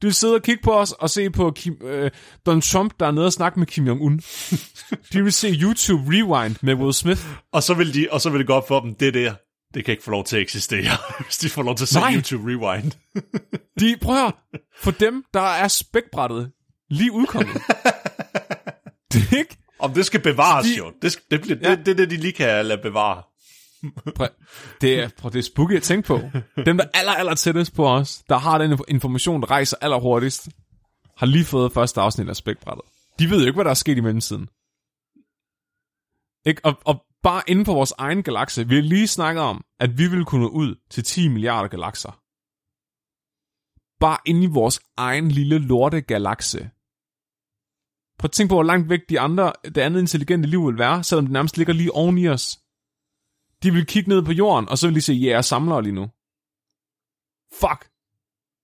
De vil sidde og kigge på os og se på Kim, øh, Donald Trump, der er nede og snakke med Kim Jong-un. de vil se YouTube Rewind med Will Smith. Og så vil, de, og så vil det gå op for dem, det der, det kan ikke få lov til at eksistere, hvis de får lov til at se Nej. YouTube Rewind. de, prøv at høre, for dem, der er spækbrættet lige udkommet. det er ikke... Om det skal bevares de, jo. Det, det, det, ja. det, det er det, de lige kan lade bevare. Prøv, det, er, prøv, det er spooky at tænke på. Dem, der aller, aller tættest på os, der har den information, der rejser aller hurtigst, har lige fået første afsnit af spækbrættet. De ved jo ikke, hvad der er sket i mellemtiden. Ikke? Og, og bare inden for vores egen galakse, vi har lige snakket om, at vi vil kunne ud til 10 milliarder galakser. Bare inde i vores egen lille lorte galakse. Prøv at tænke på, hvor langt væk de andre, det andet intelligente liv vil være, selvom det nærmest ligger lige oven i os. De vil kigge ned på jorden, og så vil de se, ja, jeg samler lige nu. Fuck.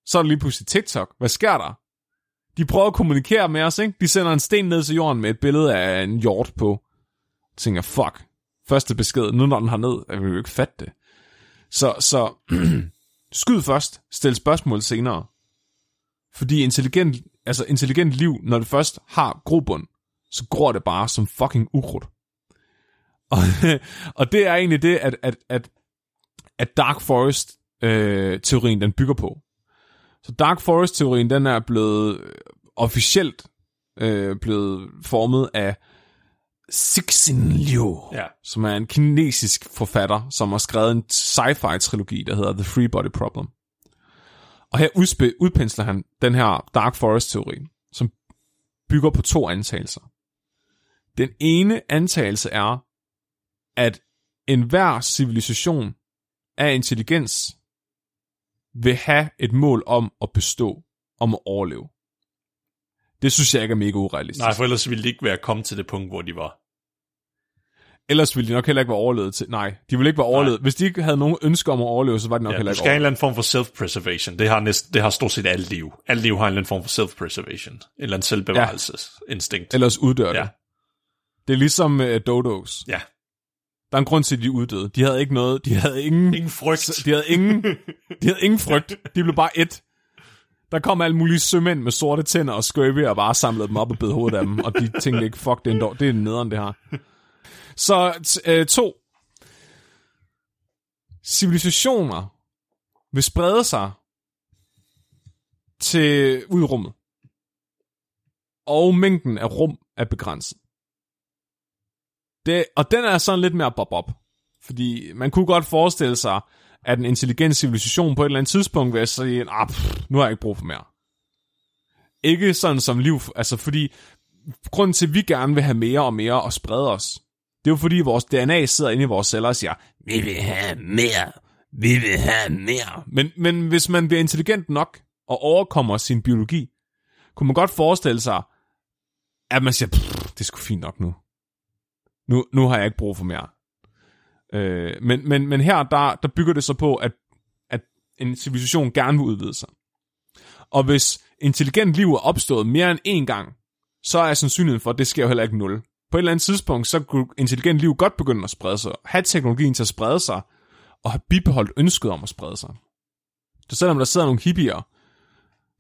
Så er der lige pludselig TikTok. Hvad sker der? De prøver at kommunikere med os, ikke? De sender en sten ned til jorden med et billede af en hjort på. Jeg tænker, fuck. Første besked, nu når den har ned, jeg vil jo ikke fatte det. Så, så skyd først, stil spørgsmål senere. Fordi intelligent, altså intelligent liv, når det først har grobund, så gror det bare som fucking ukrudt. Og, og det er egentlig det, at, at, at, at Dark Forest-teorien, øh, den bygger på. Så Dark Forest-teorien, den er blevet øh, officielt øh, blevet formet af Cixin Liu, Ja. som er en kinesisk forfatter, som har skrevet en sci-fi-trilogi, der hedder The Free Body Problem. Og her udpensler han den her Dark Forest-teori, som bygger på to antagelser. Den ene antagelse er, at enhver civilisation af intelligens vil have et mål om at bestå, om at overleve. Det synes jeg ikke er mega urealistisk. Nej, for ellers ville de ikke være kommet til det punkt, hvor de var. Ellers ville de nok heller ikke være overlevet til... Nej, de ville ikke være overlevet. Hvis de ikke havde nogen ønske om at overleve, så var de nok Ja, heller du ikke skal have en eller anden form for self-preservation. Det har, næst, det har stort set alt liv. Alt liv har en eller anden form for self-preservation. En eller anden selvbevarelsesinstinkt. Ellers uddør det. Ja. Det er ligesom uh, dodos. Ja. Der er en grund til, at de uddøde. De havde ikke noget... De havde ingen... Ingen frygt. De havde ingen, de havde ingen frygt. De blev bare et. Der kom alle mulige sømænd med sorte tænder og scurvy og bare samlede dem op og bed hovedet af dem. Og de tænkte ikke, fuck, det er, en dår, det er nederen, det her. Så øh, to. Civilisationer vil sprede sig til ud i rummet. Og mængden af rum er begrænset. Det, og den er sådan lidt mere bob-op. Fordi man kunne godt forestille sig, at en intelligent civilisation på et eller andet tidspunkt vil sige, ah, pff, nu har jeg ikke brug for mere. Ikke sådan som liv, altså fordi grunden til, at vi gerne vil have mere og mere og sprede os, det er jo fordi vores DNA sidder inde i vores celler og siger, vi vil have mere, vi vil have mere. Men, men hvis man bliver intelligent nok og overkommer sin biologi, kunne man godt forestille sig, at man siger, det er sgu fint nok nu. Nu, nu har jeg ikke brug for mere. Øh, men, men, men her, der, der bygger det så på, at, at en civilisation gerne vil udvide sig. Og hvis intelligent liv er opstået mere end én gang, så er sandsynligheden for, at det sker jo heller ikke nul. På et eller andet tidspunkt, så kunne intelligent liv godt begynde at sprede sig, have teknologien til at sprede sig, og have bibeholdt ønsket om at sprede sig. Så selvom der sidder nogle hippier,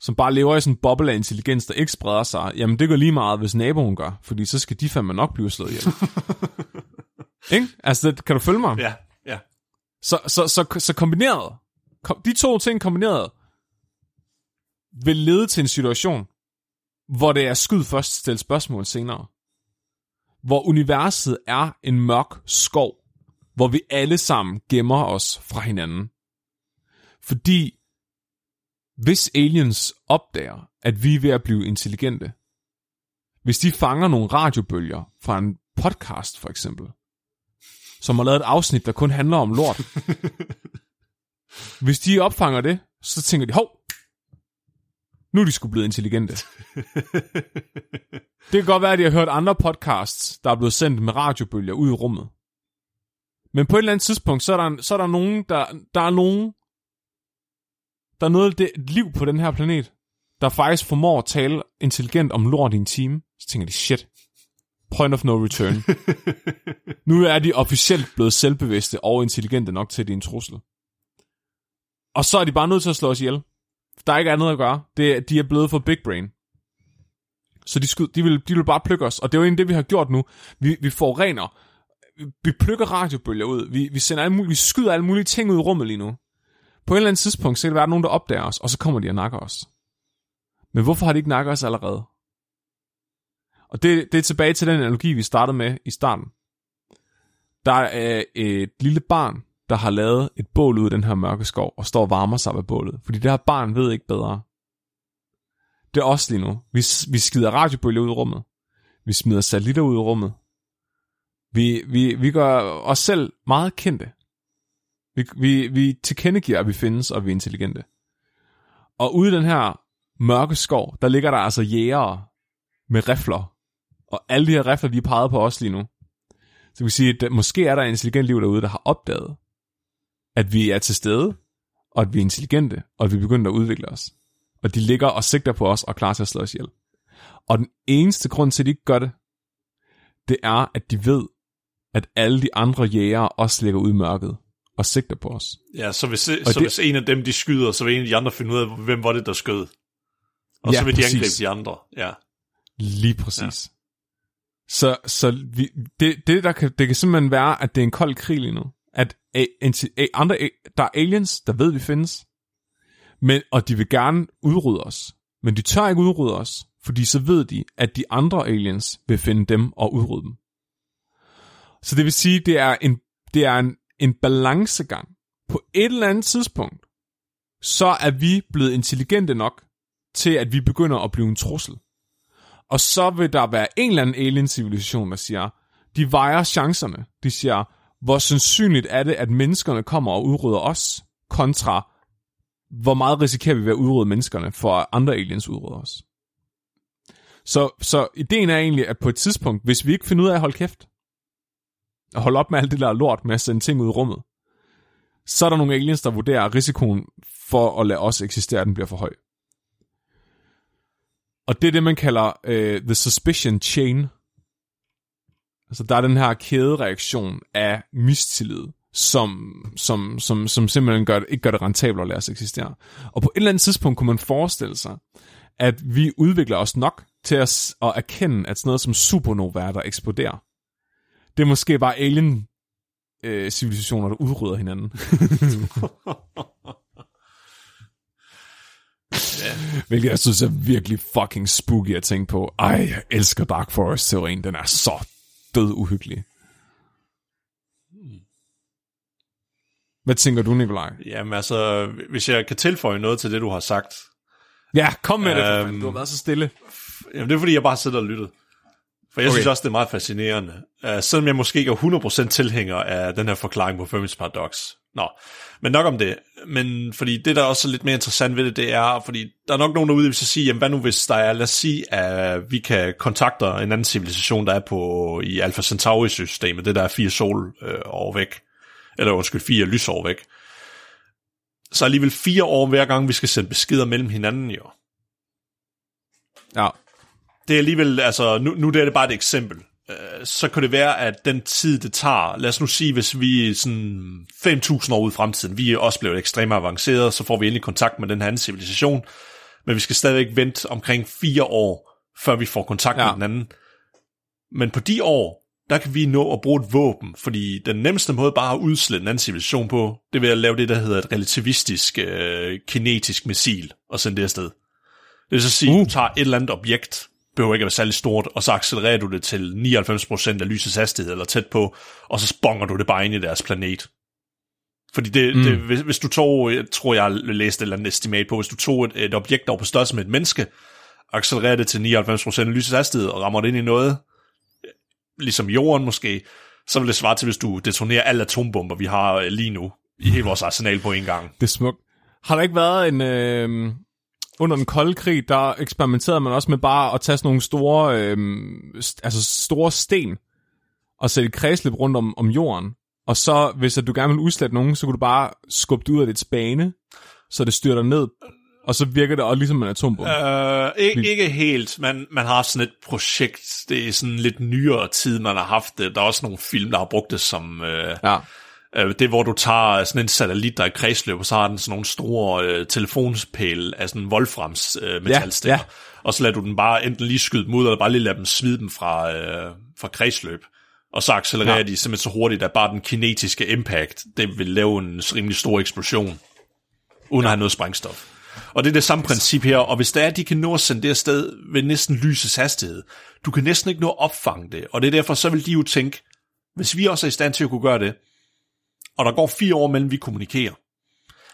som bare lever i sådan en boble af intelligens, der ikke spreder sig, jamen det går lige meget, hvis naboen gør, fordi så skal de fandme nok blive slået ihjel. ikke? Altså, det, kan du følge mig? Ja, ja. Så, så, så, så kombineret, kom, de to ting kombineret, vil lede til en situation, hvor det er skyd først, stille spørgsmål senere. Hvor universet er en mørk skov, hvor vi alle sammen gemmer os fra hinanden. Fordi hvis aliens opdager, at vi er ved at blive intelligente, hvis de fanger nogle radiobølger fra en podcast for eksempel, som har lavet et afsnit, der kun handler om lort. Hvis de opfanger det, så tænker de, hov, nu er de sgu blevet intelligente. Det kan godt være, at de har hørt andre podcasts, der er blevet sendt med radiobølger ud i rummet. Men på et eller andet tidspunkt, så er der, så er der nogen, der, der er nogen, der er noget af det liv på den her planet, der faktisk formår at tale intelligent om lort i en time. Så tænker de, shit, point of no return. nu er de officielt blevet selvbevidste og intelligente nok til, at det er en trussel. Og så er de bare nødt til at slå os ihjel. Der er ikke andet at gøre. Det, de er blevet for big brain. Så de, skud, de, vil, de vil bare plukke os. Og det er jo egentlig det, vi har gjort nu. Vi, vi forurener. Vi, vi plukker radiobølger ud. Vi, vi, sender alle mulige, vi skyder alle mulige ting ud i rummet lige nu. På et eller andet tidspunkt, så kan der være nogen, der opdager os, og så kommer de og nakker os. Men hvorfor har de ikke nakket os allerede? Og det, det er tilbage til den analogi, vi startede med i starten. Der er et lille barn, der har lavet et bål ud i den her mørke skov, og står og varmer sig ved bålet. Fordi det her barn ved ikke bedre. Det er os lige nu. Vi, vi skider radiobølger ud i rummet. Vi smider satellitter ud i rummet. Vi, vi, vi gør os selv meget kendte. Vi, vi, vi tilkendegiver, at vi findes, og vi er intelligente. Og ude i den her mørke skov, der ligger der altså jægere med rifler. Og alle de her rifler, de er peget på os lige nu. Så vi kan sige, at måske er der en intelligent liv derude, der har opdaget, at vi er til stede, og at vi er intelligente, og at vi begynder at udvikle os. Og de ligger og sigter på os og er klar til at slå os ihjel. Og den eneste grund til, at de ikke gør det, det er, at de ved, at alle de andre jægere også ligger ude i mørket og sigter på os. Ja, så hvis, så det- hvis en af dem, de skyder, så vil en af de andre finde ud af, hvem var det, der skød. Og Ja, så vil de præcis. angribe de andre. Ja. Lige præcis. Ja. Så, så vi, det, det, der kan, det kan simpelthen være, at det er en kold krig lige nu. At a, a, andre, a, der er aliens, der ved, vi findes, men, og de vil gerne udrydde os. Men de tør ikke udrydde os, fordi så ved de, at de andre aliens vil finde dem og udrydde dem. Så det vil sige, det er en, det er en, en balancegang. På et eller andet tidspunkt, så er vi blevet intelligente nok til, at vi begynder at blive en trussel. Og så vil der være en eller anden alien-civilisation, der siger, de vejer chancerne. De siger, hvor sandsynligt er det, at menneskerne kommer og udrydder os, kontra hvor meget risikerer vi ved at udrydde menneskerne, for at andre aliens udrydder os. Så, så ideen er egentlig, at på et tidspunkt, hvis vi ikke finder ud af at holde kæft, og holde op med alt det der lort med at sende ting ud i rummet, så er der nogle aliens, der vurderer, at risikoen for at lade os eksistere, den bliver for høj. Og det er det, man kalder øh, the suspicion chain. Altså, der er den her kædereaktion af mistillid, som, som, som, som simpelthen gør, det- ikke gør det rentabelt at lade os eksistere. Og på et eller andet tidspunkt kunne man forestille sig, at vi udvikler os nok til at, at erkende, at sådan noget som supernovaer, der eksploderer, det er måske bare alien øh, civilisationer, der udrydder hinanden. Hvilket jeg synes er virkelig fucking spooky at tænke på. Ej, jeg elsker Dark Forest-teorien. Den er så død uhyggelig. Hvad tænker du, Nikolaj? Jamen altså, hvis jeg kan tilføje noget til det, du har sagt. Ja, kom med det, Øhm, fanden. Du har været så stille. Jamen det er fordi, jeg bare sidder og lytter. For jeg okay. Synes også, det er meget fascinerende. Uh, selvom jeg måske ikke er 100% tilhænger af den her forklaring på Fermi's Paradox. Nå, men nok om det. Men fordi det, der er også lidt mere interessant ved det, det er, fordi der er nok nogen derude, der vil sige, jamen hvad nu hvis der er, lad os sige, at vi kan kontakte en anden civilisation, der er på i Alpha Centauri-systemet, det der er fire sol øh, år væk, eller undskyld, fire lysår væk. Så alligevel fire år hver gang, vi skal sende beskeder mellem hinanden, jo. Ja. Det er alligevel, altså nu, nu det er det bare et eksempel. Øh, Så kan det være, at den tid, det tager, lad os nu sige, hvis vi er sådan 5.000 år ude i fremtiden, vi er også blevet ekstremt avanceret, så får vi endelig kontakt med den her anden civilisation, men vi skal stadigvæk vente omkring fire år, før vi får kontakt ja. Med den anden. Men på de år, der kan vi nå at bruge et våben, fordi den nemmeste måde bare at udslette en anden civilisation på, det er ved at lave det, der hedder et relativistisk øh, kinetisk missil, og sende det afsted. Det vil så sige, uh. Uh. du tager et eller andet objekt, behøver ikke at være særlig stort, og så accelererer du det til 99% af lysets hastighed, eller tæt på, og så sponger du det bare ind i deres planet. Fordi det, mm. det, hvis, hvis du tog, jeg tror jeg læste et eller andet estimat på, hvis du tog et, et objekt, der var på størrelse med et menneske, accelererer det til 99% af lysets hastighed, og rammer det ind i noget, ligesom jorden måske, så vil det svare til, hvis du detonerer alle atombomber, vi har øh, lige nu, i hele vores arsenal på en gang. Det er smukt. Har der ikke været en... Øh, under den kolde krig, der eksperimenterede man også med bare at tage sådan nogle store, øh, st- altså store sten, og sætte kredsløb rundt om, om jorden. Og så, hvis at du gerne vil udslette nogen, så kunne du bare skubbe det ud af dit spane, så det styrter ned. Og så virker det også ligesom en atombombe. Øh, ikke, ikke helt. Man, man har sådan et projekt, det er sådan lidt nyere tid, man har haft det. Der er også nogle film, der har brugt det som... Øh, Ja. Øh, det hvor du tager sådan en satellit, der er i kredsløb, og så har den sådan nogle store øh, telefonspæle af sådan Wolframs øh, metalstikker. ja. Og så lader du den bare enten lige skyde dem ud, eller bare lige lade dem smide dem fra, øh, fra kredsløb. Og så accelererer ja. Ja. de simpelthen så hurtigt, at bare den kinetiske impact, det vil lave en rimelig stor eksplosion, uden ja. at have noget sprængstof. Og det er det samme princip her, og hvis der er, at de kan nå at sende det afsted ved næsten lysets hastighed, du kan næsten ikke nå at opfange det, og det er derfor, så vil de jo tænke, hvis vi også er i stand til at kunne gøre det, og der går fire år mellem vi kommunikerer,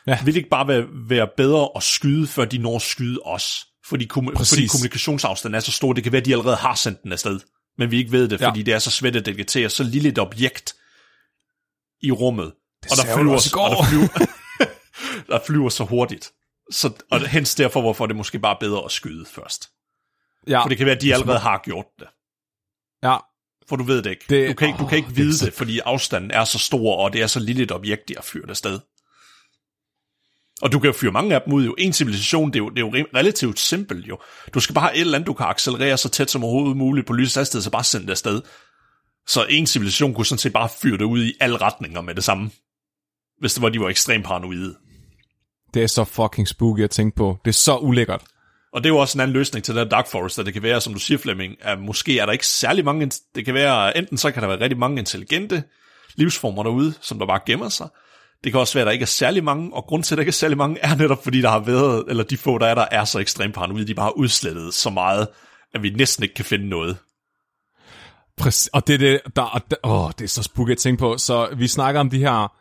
Ja. vil det ikke bare være, være bedre at skyde, før de når at skyde os? Fordi, kom, Præcis. fordi kommunikationsafstanden er så stor, det kan være, at de allerede har sendt den afsted, men vi ikke ved det, Ja. fordi det er så svært at detektere så lille et objekt i rummet. Det og der flyver, også og der flyver, der flyver så hurtigt. Så, og hens derfor, hvorfor er det måske bare bedre at skyde først. Ja. For det kan være, at de allerede har gjort det. ja. For du ved det ikke. Det- du kan ikke, du kan ikke det er vide så- det, fordi afstanden er så stor, og det er så lille et objekt, de har fyret afsted. Og du kan jo fyre mange af dem ud jo. En civilisation, det er jo, det er jo re- relativt simpelt jo. Du skal bare have et eller andet, du kan accelerere så tæt som overhovedet muligt på lysets hastighed, så bare sende det afsted. Så en civilisation kunne sådan set bare fyre det ud i alle retninger med det samme. hvis det var, de var ekstremt paranoide. Det er så fucking spooky at tænke på. Det er så ulækkert. Og det er jo også en anden løsning til den Dark Forest, at det kan være, som du siger, Flemming, at måske er der ikke særlig mange, det kan være, enten så kan der være rigtig mange intelligente livsformer derude, som der bare gemmer sig. Det kan også være, at der ikke er særlig mange, og grund til, at der ikke er særlig mange, er netop fordi, der har været, eller de få, der er der, er så ekstremt paranoide, de bare har udslettet så meget, at vi næsten ikke kan finde noget. Præcis, og det det, der, og der, åh, det er så spooky at tænke på. Så vi snakker om de her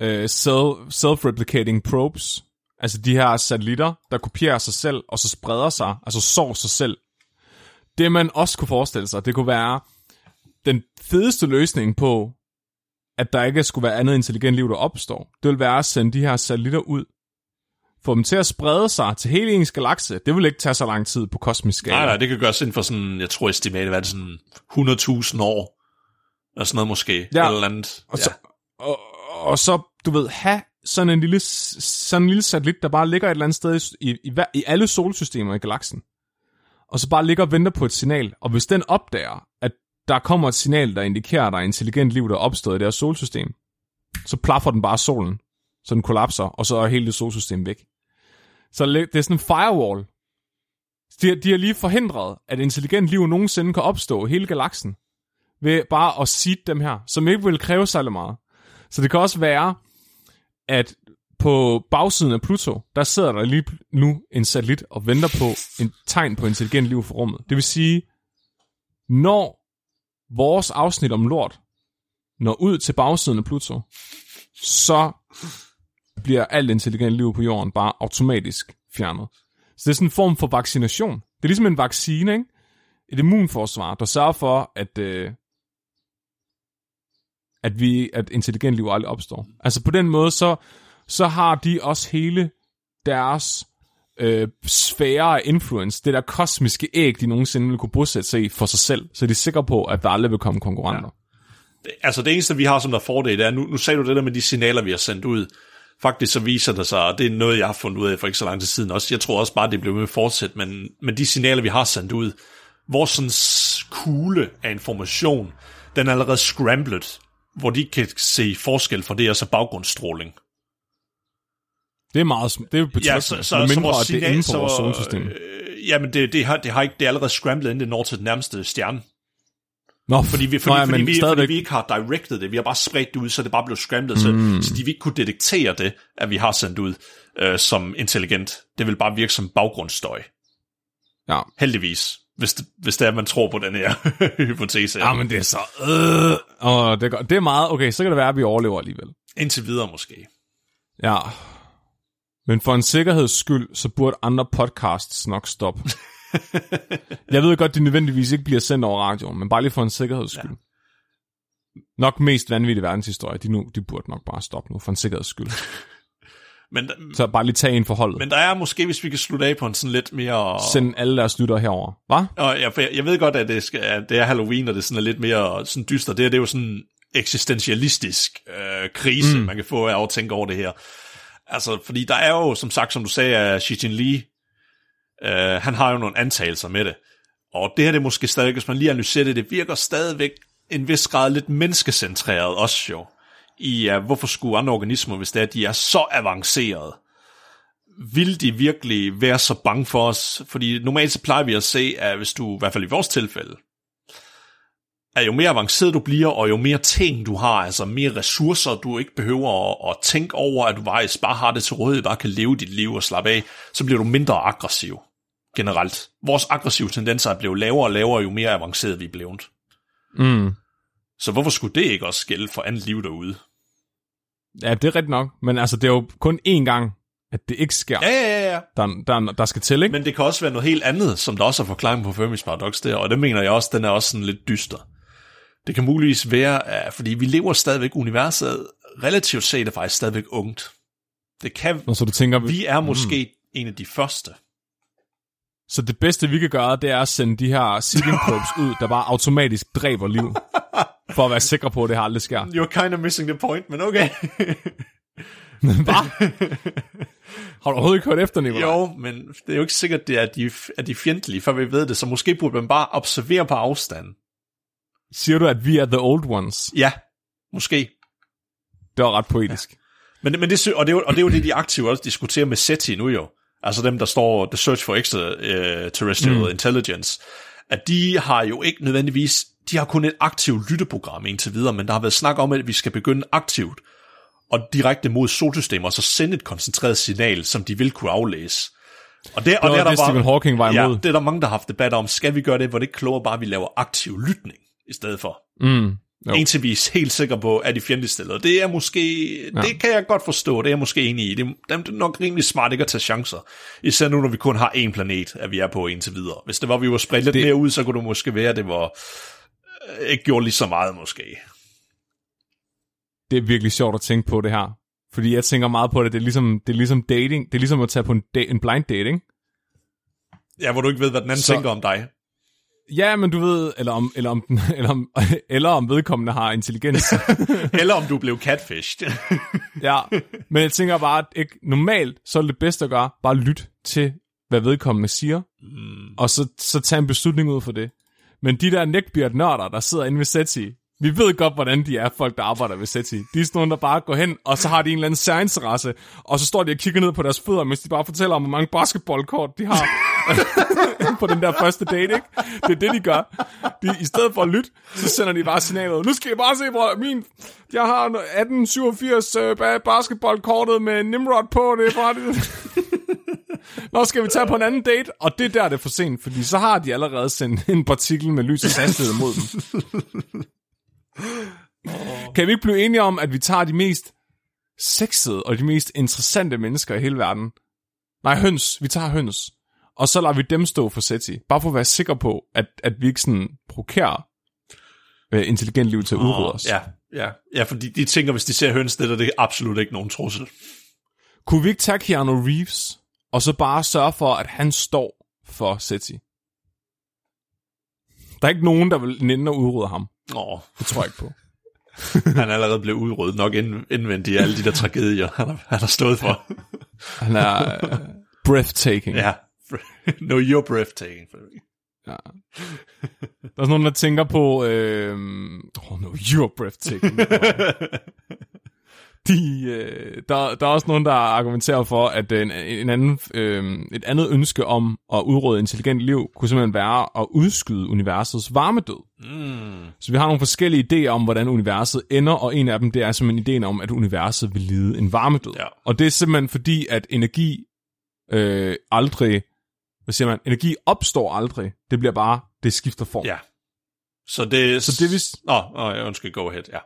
øh, self, self-replicating probes, altså de her satellitter, der kopierer sig selv, og så spreder sig, altså sår sig selv. Det man også kunne forestille sig, det kunne være den fedeste løsning på, at der ikke skulle være andet intelligent liv, der opstår. Det vil være at sende de her satellitter ud, få dem til at sprede sig til hele ens galakse. Det vil ikke tage så lang tid på kosmisk skala. Nej, nej, det kan gøres inden for sådan, jeg tror estimatet, hvad er det sådan 100.000 år, eller sådan noget måske, Ja. eller andet. Og så, og, og så, du ved, have sådan en lille, sådan en lille satellit, der bare ligger et eller andet sted i, i, i alle solsystemer i galaksen. Og så bare ligger og venter på et signal. Og hvis den opdager, at der kommer et signal, der indikerer, at der er intelligent liv, der er opstået i det her solsystem, så plaffer den bare solen, så den kollapser, og så er hele det solsystem væk. Så det er sådan en firewall. De, de har lige forhindret, at intelligent liv nogensinde kan opstå i hele galaksen, ved bare at seed dem her, som ikke vil kræve særlig meget. Så det kan også være, at på bagsiden af Pluto, der sidder der lige nu en satellit og venter på en tegn på intelligent liv for rummet. Det vil sige, når vores afsnit om lort når ud til bagsiden af Pluto, så bliver alt intelligent liv på jorden bare automatisk fjernet. Så det er sådan en form for vaccination. Det er ligesom en vaccine, ikke? Et immunforsvar, der sørger for, at, øh, at, vi, at intelligent liv aldrig opstår. Altså på den måde, så, så har de også hele deres øh, sfære af influence, det der kosmiske æg, de nogensinde vil kunne bosætte sig i for sig selv, så de er sikre på, at der aldrig vil komme konkurrenter. Ja. Altså det eneste, vi har som der fordel, det er, nu, nu sagde du det der med de signaler, vi har sendt ud. Faktisk så viser det sig, og det er noget, jeg har fundet ud af for ikke så lang tid siden også. Jeg tror også bare, det blev med at fortsætte, men, men de signaler, vi har sendt ud, vores sådan kugle af information, den er allerede scrambled, hvor de kan se forskel for det, og så baggrundsstråling. Det er meget det er betryggende, ja, så, så, mindre, vores at det er signal- inden for så, vores solsystem. Øh, jamen, det, det, har, det, har ikke, det er allerede scrambled, inden det når til den nærmeste stjerne. Nå, Fordi vi, fordi, Nå, ja, fordi, vi, stadigvæk, fordi vi ikke har directed det, vi har bare spredt det ud, så det bare blev scrambled, mm. så, så de ikke kunne detektere det, at vi har sendt ud øh, som intelligent. Det vil bare virke som baggrundsstøj. ja. Heldigvis, hvis det, hvis det er, man tror på den her hypotese. ja, men det er så... Øh, og det, er, det er meget... Okay, så kan det være, at vi overlever alligevel. Indtil videre måske. Ja. Men for en sikkerheds skyld, så burde andre podcasts nok stoppe. Jeg ved godt, de nødvendigvis ikke bliver sendt over radioen, men bare lige for en sikkerheds skyld. Ja. Nok mest vanvittige verdenshistorie, de, nu, de burde nok bare stoppe nu, for en sikkerheds skyld. Men, Så bare lige tage en forholdet. Men, men der er måske, hvis vi kan slutte af på en sådan lidt mere... Send alle deres lyttere herover. Hvad? Og jeg, for jeg, ved godt, at det, skal, at det er Halloween, og det sådan er lidt mere sådan dyster. Det, her, det er jo sådan en eksistentialistisk øh, krise, mm. man kan få af at tænke over det her. Altså, fordi der er jo, som sagt, som du sagde, Xi Jinping, øh, han har jo nogle antagelser med det. Og det her det er måske stadig, hvis man lige analyserer det, det virker stadigvæk en vis grad lidt menneskecentreret også jo. I uh, hvorfor skulle andre organismer, hvis det er, de er så avancerede, vil de virkelig være så bange for os? Fordi normalt så plejer vi at se, at hvis du, i hvert fald i vores tilfælde, at jo mere avanceret du bliver, og jo mere ting du har, altså mere ressourcer, du ikke behøver at, at tænke over, at du faktisk bare har det til rådighed, bare kan leve dit liv og slappe af, så bliver du mindre aggressiv generelt. Vores aggressive tendenser er blevet lavere og lavere, jo mere avanceret vi er blevet. Mm. Så hvorfor skulle det ikke også gælde for andet liv derude? Ja, det er rigtigt nok. Men altså, det er jo kun én gang, at det ikke sker, Ja, ja, ja, ja. der, der, der skal til, ikke? Men det kan også være noget helt andet, som der også er forklaring på Fermis paradox der, og det mener jeg også, den er også sådan lidt dyster. Det kan muligvis være, fordi vi lever stadigvæk, universet relativt set er faktisk stadigvæk ungt. Det kan, Nå, så du tænker, vi er måske mm. en af de første. Så det bedste, vi kan gøre, det er at sende de her seeding probes ud, der bare automatisk dræber liv. For at være sikre på, at det her aldrig sker. You're kind of missing the point, men okay. Hvad? Har du overhovedet ikke hørt efter, Nicolaj? jo, men det er jo ikke sikkert, det er, at de, at de fjendtlige, før vi ved det, så måske burde man bare observere på afstand. Siger du, at vi er the old ones? Ja, måske. Det var ret poetisk. Men, men det, og, det er jo, og det er jo det, de aktive også diskuterer med SETI nu jo. Altså dem, der står The Search for Extraterrestrial mm. Intelligence. At de har jo ikke nødvendigvis, de har kun et aktivt lytteprogram indtil videre, men der har været snak om, at vi skal begynde aktivt og direkte mod solsystemer, og så sende et koncentreret signal, som de vil kunne aflæse. Og det, og var det, er der det, Stephen Hawking var ja, imod. det er der mange, der har haft debat om. Skal vi gøre det, hvor det er klogere bare, at vi laver aktiv lytning i stedet for? Mm. Jo. Indtil vi er helt sikre på, at de fjendtligt stillet. Det er måske, ja. det kan jeg godt forstå, det er jeg måske enig i. Det, det er nok rimelig smart ikke at tage chancer. Især nu, når vi kun har én planet, at vi er på indtil videre. Hvis det var, vi var spredt lidt Det- det... mere ud, så kunne det måske være, at det var ikke gjort lige så meget måske. Det er virkelig sjovt at tænke på det her. Fordi jeg tænker meget på det, det er ligesom, det er ligesom dating. Det er ligesom at tage på en, da- en blind dating. Ja, hvor du ikke ved, hvad den anden så... tænker om dig. Ja, men du ved, eller om, eller om, den- eller om, eller om vedkommende har intelligens. Eller om du blev catfished. ja, men jeg tænker bare, at ikke, normalt, så er det bedste at gøre, bare lyt til, hvad vedkommende siger, mm. og så, så tage en beslutning ud for det. Men de der neckbeard-nørder, der sidder inde ved SETI, vi ved godt, hvordan de er, folk, der arbejder ved SETI. De er sådan nogle, der bare går hen, og så har de en eller anden særinteresse, og så står de og kigger ned på deres fødder, mens de bare fortæller om, hvor mange basketballkort de har på den der første date, ikke? Det er det, de gør. De, I stedet for at lytte, så sender de bare signalet. Nu skal I bare se, hvor min... Jeg har 1887 øh, basketballkortet med Nimrod på, det er bare det. Nå, skal vi tage på en anden date? Og det er der, det er for sent, fordi så har de allerede sendt en partikel med lys og hastighed mod dem. Kan vi ikke blive enige om, at vi tager de mest sexede og de mest interessante mennesker i hele verden? Nej, høns. Vi tager høns. Og så lader vi dem stå for SETI. Bare for at være sikker på, at, at vi ikke sådan provokerer øh, intelligent liv til at udrydde os. ja, ja, ja, fordi de tænker, hvis de ser høns, det er det absolut ikke nogen trussel. Kunne vi ikke tage Keanu Reeves, og så bare sørge for, at han står for SETI? Der er ikke nogen, der vil nænde at udrydde ham. Åh, Det tror jeg ikke på. han er allerede blevet udryddet nok ind, indvendigt af alle de der tragedier, han har, han har stået for. Han er øh, breathtaking. ja. No, you're breathtaking. Ja. Der er sådan nogen, der tænker på... Øh, oh no, you're breathtaking. De, øh, der, der er også nogen, der argumenterer for, at en, en anden, øh, et andet ønske om at udrydde intelligent liv, kunne simpelthen være at udskyde universets varmedød. Mm. Så vi har nogle forskellige idéer om, hvordan universet ender, og en af dem, det er simpelthen ideen om, at universet vil lide en varmedød. Ja. Og det er simpelthen fordi, at energi øh, aldrig, hvad siger man, energi opstår aldrig. Det bliver bare, det skifter form. Ja. Så det... Så det vil, Åh, oh, oh, undskyld, go ahead, ja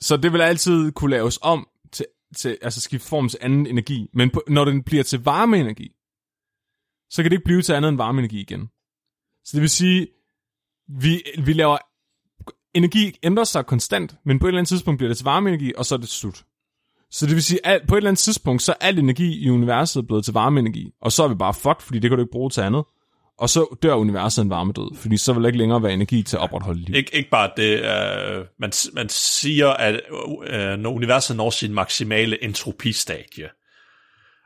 så det vil altid kunne laves om til, til altså skifte form til anden energi. Men på, når den bliver til varmeenergi, så kan det ikke blive til andet end varmeenergi igen. Så det vil sige, vi, vi laver, energi ændrer sig konstant, men på et eller andet tidspunkt bliver det til varmeenergi, og så er det slut. Så det vil sige, at på et eller andet tidspunkt, så er al energi i universet blevet til varmeenergi, og så er vi bare fucked, fordi det kan du ikke bruge til andet. Og så dør universet en varmedød, fordi så vil der ikke længere være energi til at opretholde liv. Ik- ikke bare det, uh, man, man siger, at uh, når universet når sin maksimale entropistadie.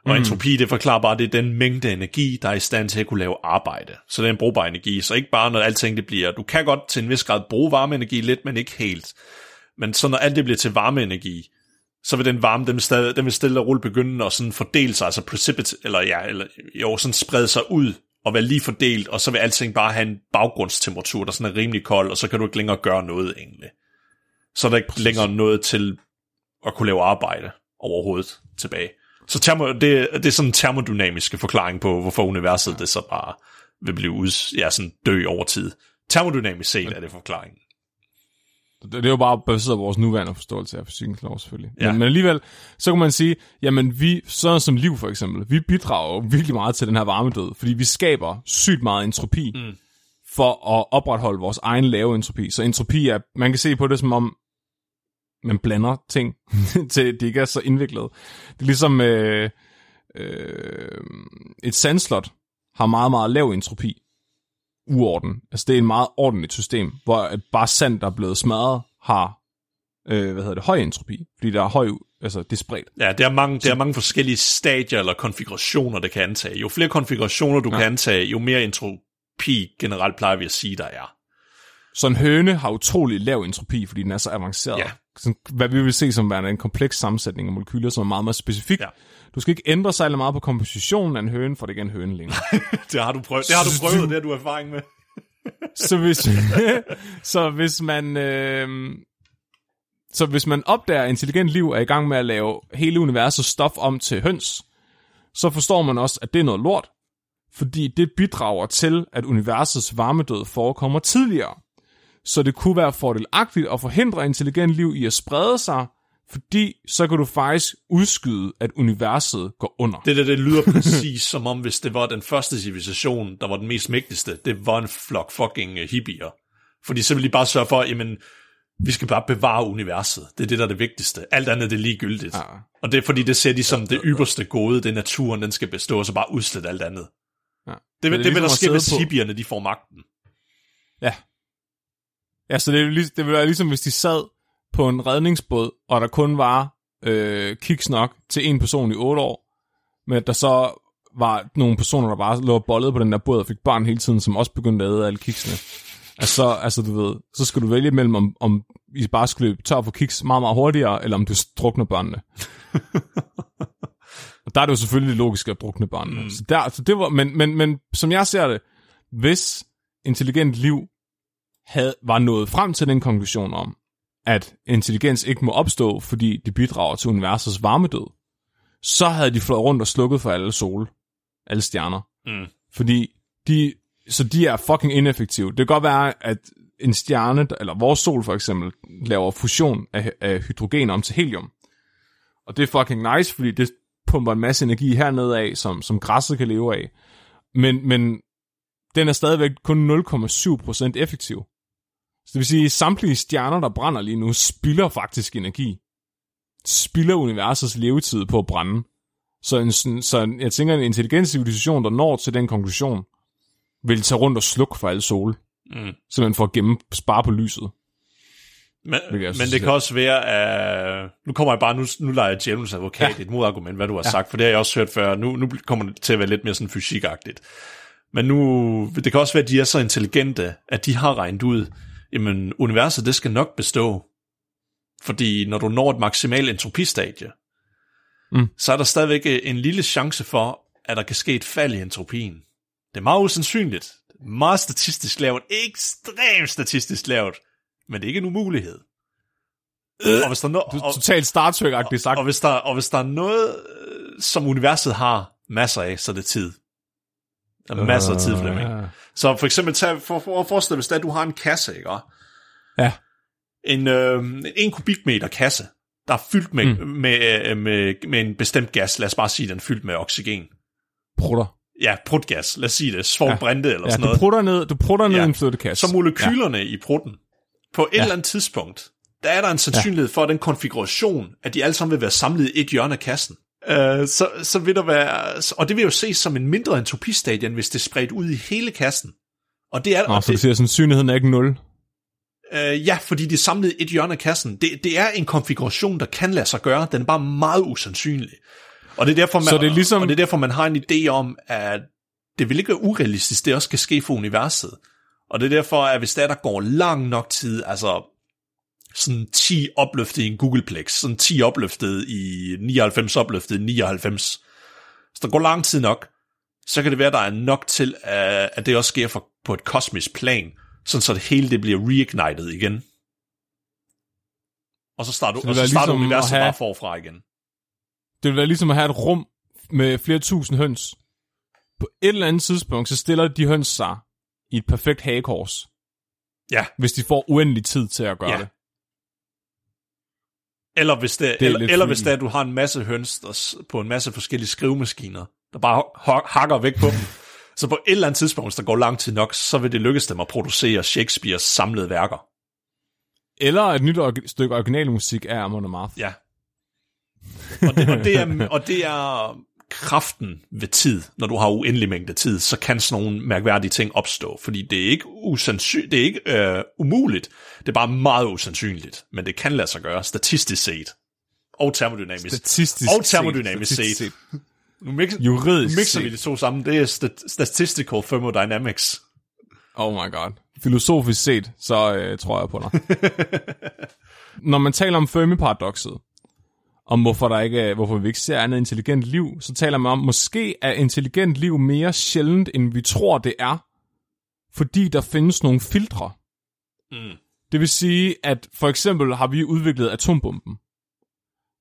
Og mm. entropi, det forklarer bare, at det er den mængde energi, der er i stand til at kunne lave arbejde. Så det er en brugbar energi. Så ikke bare, når alting det bliver... Du kan godt til en vis grad bruge varmeenergi lidt, men ikke helt. Men så når alt det bliver til varmeenergi, så vil den varme, den vil, stadig, den vil stille og roligt begynde at sådan fordele sig, altså precipitate, eller ja, eller jo, sådan sprede sig ud og være lige fordelt, og så vil alting bare have en baggrundstemperatur, der sådan er rimelig kold, og så kan du ikke længere gøre noget egentlig. Så er der ikke Præcis. længere noget til at kunne lave arbejde overhovedet tilbage. Så termo, det, det er sådan en termodynamiske forklaring på, hvorfor universet det så bare vil blive ud, ja, sådan dø over tid. Termodynamisk set er det forklaringen. Det er jo bare baseret på vores nuværende forståelse af fysikkens lov, selvfølgelig. Ja. Men, men alligevel, så kan man sige, jamen vi, sådan som liv for eksempel, vi bidrager jo virkelig meget til den her varmedød, fordi vi skaber sygt meget entropi mm. for at opretholde vores egen lave entropi. Så entropi er, man kan se på det som om, man blander ting, til det ikke er så indviklet. Det er ligesom øh, øh, et sandslot har meget, meget lav entropi uorden. Altså det er en meget ordentligt system, hvor bare sand, der er blevet smadret, har øh, hvad hedder det, høj entropi, fordi der er høj, altså det er spredt. Ja, der er, mange, der er mange forskellige stadier eller konfigurationer, det kan antage. Jo flere konfigurationer, du ja. kan antage, jo mere entropi generelt plejer vi at sige, der er. Så en høne har utrolig lav entropi, fordi den er så avanceret. Ja. Sådan, hvad vi vil se som værende en kompleks sammensætning af molekyler, som er meget, meget specifik. Ja. Du skal ikke ændre særlig meget på kompositionen af en høne, for det er ikke en høne længere. Det har du prøvet, det har du prøvet, det har du erfaring med. så hvis, så hvis man... Øh, så hvis man opdager, at intelligent liv er i gang med at lave hele universets stof om til høns, så forstår man også, at det er noget lort, fordi det bidrager til, at universets varmedød forekommer tidligere. Så det kunne være fordelagtigt at forhindre intelligent liv i at sprede sig, fordi så kan du faktisk udskyde, at universet går under. Det der, det lyder præcis som om, hvis det var den første civilisation, der var den mest mægtigste, det var en flok fucking øh, hippier. Fordi så ville de bare sørge for, jamen, vi skal bare bevare universet. Det er det, der er det vigtigste. Alt andet det er ligegyldigt. Ja. Og det er fordi, det ser de som det ypperste gode, det naturen, den skal bestå, og så bare udslette alt andet. Ja. Det, det, det, det vil ligesom der ske, hvis på- hippierne de får magten. Ja. Ja, så det, lig- det vil være ligesom, hvis de sad på en redningsbåd, og der kun var øh, kiks nok til en person i otte år, men at der så var nogle personer, der bare lå bollet på den der båd og fik barn hele tiden, som også begyndte at æde alle kiksene. Altså, så, altså du ved, så skal du vælge mellem, om, om I bare skal løbe tør for kiks meget, meget hurtigere, eller om du drukner børnene. og der er det jo selvfølgelig logisk at drukne børnene. Mm. Så, der, så det var, men, men, men som jeg ser det, hvis intelligent liv havde, var nået frem til den konklusion om, at intelligens ikke må opstå, fordi det bidrager til universets varmedød, så havde de flået rundt og slukket for alle sol, alle stjerner. Mm. Fordi de, så de er fucking ineffektive. Det kan godt være, at en stjerne, eller vores sol for eksempel, laver fusion af, af hydrogen om til helium. Og det er fucking nice, fordi det pumper en masse energi hernede af, som, som græsset kan leve af. Men, men den er stadigvæk kun 0,7% effektiv. Så det vil sige, at samtlige stjerner, der brænder lige nu, spilder faktisk energi. Spilder universets levetid på at brænde. Så, en, så jeg tænker, en intelligent civilisation, der når til den konklusion, vil tage rundt og slukke for alle sol. Mm. Simpelthen for at gemme, spare på lyset. Men, men det kan også være, at... Nu kommer jeg bare, nu, nu leger jeg djævelens advokat ja. et modargument, hvad du har ja. sagt, for det har jeg også hørt før. Nu, nu kommer det til at være lidt mere sådan fysikagtigt. Men nu, det kan også være, at de er så intelligente, at de har regnet ud, jamen, universet, det skal nok bestå. Fordi når du når et maksimalt entropistadie, Mm. så er der stadigvæk en lille chance for, at der kan ske et fald i entropien. Det er meget usandsynligt. Meget statistisk lavt. Ekstremt statistisk lavt. Men det er ikke en umulighed. Og hvis der, er no- Du, og, totalt Star Trek-agtigt sagt. og, hvis der, og hvis der er noget, øh, som universet har masser af, så er det tid. Der er masser af tid, Flemming. Ja. Så for eksempel, tag, for, for at forestille dig, at du har en kasse, ikke? Ja. En, øh, en kubikmeter kasse, der er fyldt med, mm. med, øh, med, med en bestemt gas. Lad os bare sige, den er fyldt med oxygen. Prutter. Ja, prutgas. Lad os sige det. Svovlbrinte ja. eller Ja, sådan du noget. prutter ned, du prutter ned Ja. i en flyttekasse. Så molekylerne ja. i prutten, på et ja. eller andet tidspunkt, der er der en sandsynlighed for, at den konfiguration, at de alle sammen vil være samlet i et hjørne af kassen. Uh, så, så vil der være, og det vil jo ses som en mindre entropistadie, end hvis det er spredt ud i hele kassen. Og det er, Nå, og så det, du siger, at sandsynligheden er ikke 0. Øh, ja, fordi det er samlet et hjørne af kassen. Det, det er en konfiguration, der kan lade sig gøre. Den er bare meget usandsynlig. Og det er derfor, man, Så det er ligesom- og det er derfor, man har en idé om, at det vil ikke være urealistisk, det også kan ske for universet. Og det er derfor, at hvis der, der går lang nok tid, altså sådan 10 opløftet i en Googleplex, sådan 10 opløftet i 99 opløftet i 99, så der går lang tid nok, så kan det være, der er nok til, at at det også sker for, på et kosmisk plan, sådan så det hele det bliver reignited igen. Og så starter, Så det og så starter ligesom universet have- bare forfra igen. Det vil være ligesom at have et rum med flere tusind høns. På et eller andet tidspunkt, så stiller de høns sig i et perfekt hagekors, Ja, hvis de får uendelig tid til at gøre Ja. det. Eller hvis det, er eller, eller hvis det er, at du har en masse høns der, på en masse forskellige skrivemaskiner, der bare hakker væk på dem. Så på et eller andet tidspunkt, hvis der går lang tid nok, så vil det lykkes dem at producere Shakespeares samlede værker. Eller et nyt orgi- stykke originalmusik af Amon Amarth. Ja. Og det, og, det er, og det er kraften ved tid. Når du har uendelig mængde tid, så kan sådan nogle mærkværdige ting opstå. Fordi det er ikke, usandsy- det er ikke øh, umuligt. Det er bare meget usandsynligt. Men det kan lade sig gøre, statistisk set. Og termodynamisk. Statistisk Og termodynamisk statistisk set. Nu, mix, Juridisk nu mixer set. vi de to sammen. Det er stat- statistical thermodynamics. Oh my god. Filosofisk set, så øh, tror jeg på dig. Når man taler om Fermi-paradokset, om hvorfor, der ikke er, hvorfor vi ikke ser andet intelligent liv, så taler man om, måske er intelligent liv mere sjældent, end vi tror, det er, fordi der findes nogle filtre. Mm. Det vil sige, at for eksempel har vi udviklet atombomben.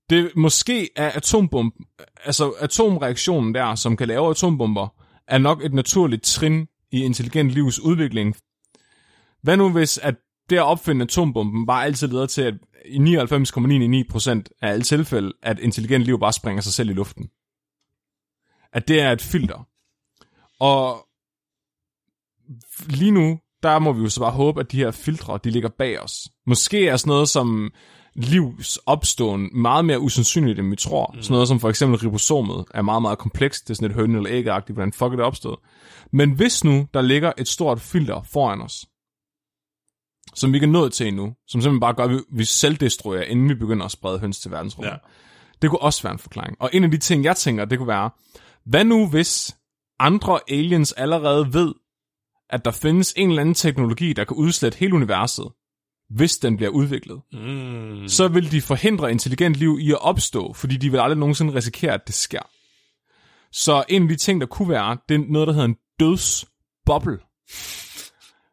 Det måske er atombomben, altså atomreaktionen der, som kan lave atombomber, er nok et naturligt trin i intelligent livs udvikling. Hvad nu hvis, at det at opfinde atombomben bare altid leder til, at i 99,99% af alle tilfælde, at intelligent liv bare springer sig selv i luften. At det er et filter. Og lige nu, der må vi jo så bare håbe, at de her filtre, de ligger bag os. Måske er sådan noget som livs opståen meget mere usandsynligt, end vi tror. Mm. Sådan noget som for eksempel ribosomet er meget, meget komplekst. Det er sådan et høn eller æggeagtigt, hvordan fuck er det opstået. Men hvis nu der ligger et stort filter foran os, som vi ikke er nået til endnu, som simpelthen bare gør, at vi, selvdestruerer, inden vi begynder at sprede høns til verdensrummet. Ja. Det kunne også være en forklaring. Og en af de ting, jeg tænker, det kunne være, hvad nu hvis andre aliens allerede ved, at der findes en eller anden teknologi, der kan udslette hele universet, hvis den bliver udviklet. Mm. Så vil de forhindre intelligent liv i at opstå, fordi de vil aldrig nogensinde risikere, at det sker. Så en af de ting, der kunne være, det er noget, der hedder en dødsboble.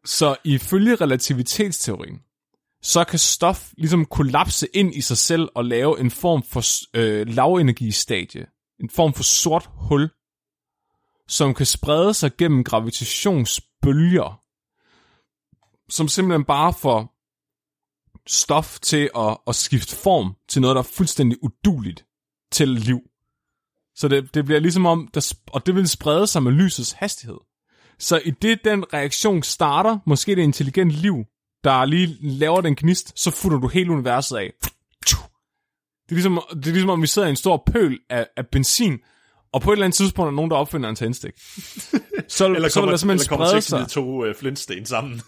Så ifølge relativitetsteorien, så kan stof ligesom kollapse ind i sig selv og lave en form for øh, lavenergistadie. En form for sort hul, som kan sprede sig gennem gravitationsbølger, som simpelthen bare får stof til at, at skifte form til noget, der er fuldstændig uduligt til liv. Så det, det bliver ligesom om, der, og det vil sprede sig med lysets hastighed. Så i det, den reaktion starter, måske det intelligent liv, der lige laver den gnist, så futter du hele universet af. Det er ligesom, det er ligesom om vi sidder i en stor pøl af, af benzin, og på et eller andet tidspunkt er der nogen, der opfinder en tændstik. Så, Eller så vil kommer, der simpelthen eller kommer sig. to uh, flintsten sammen.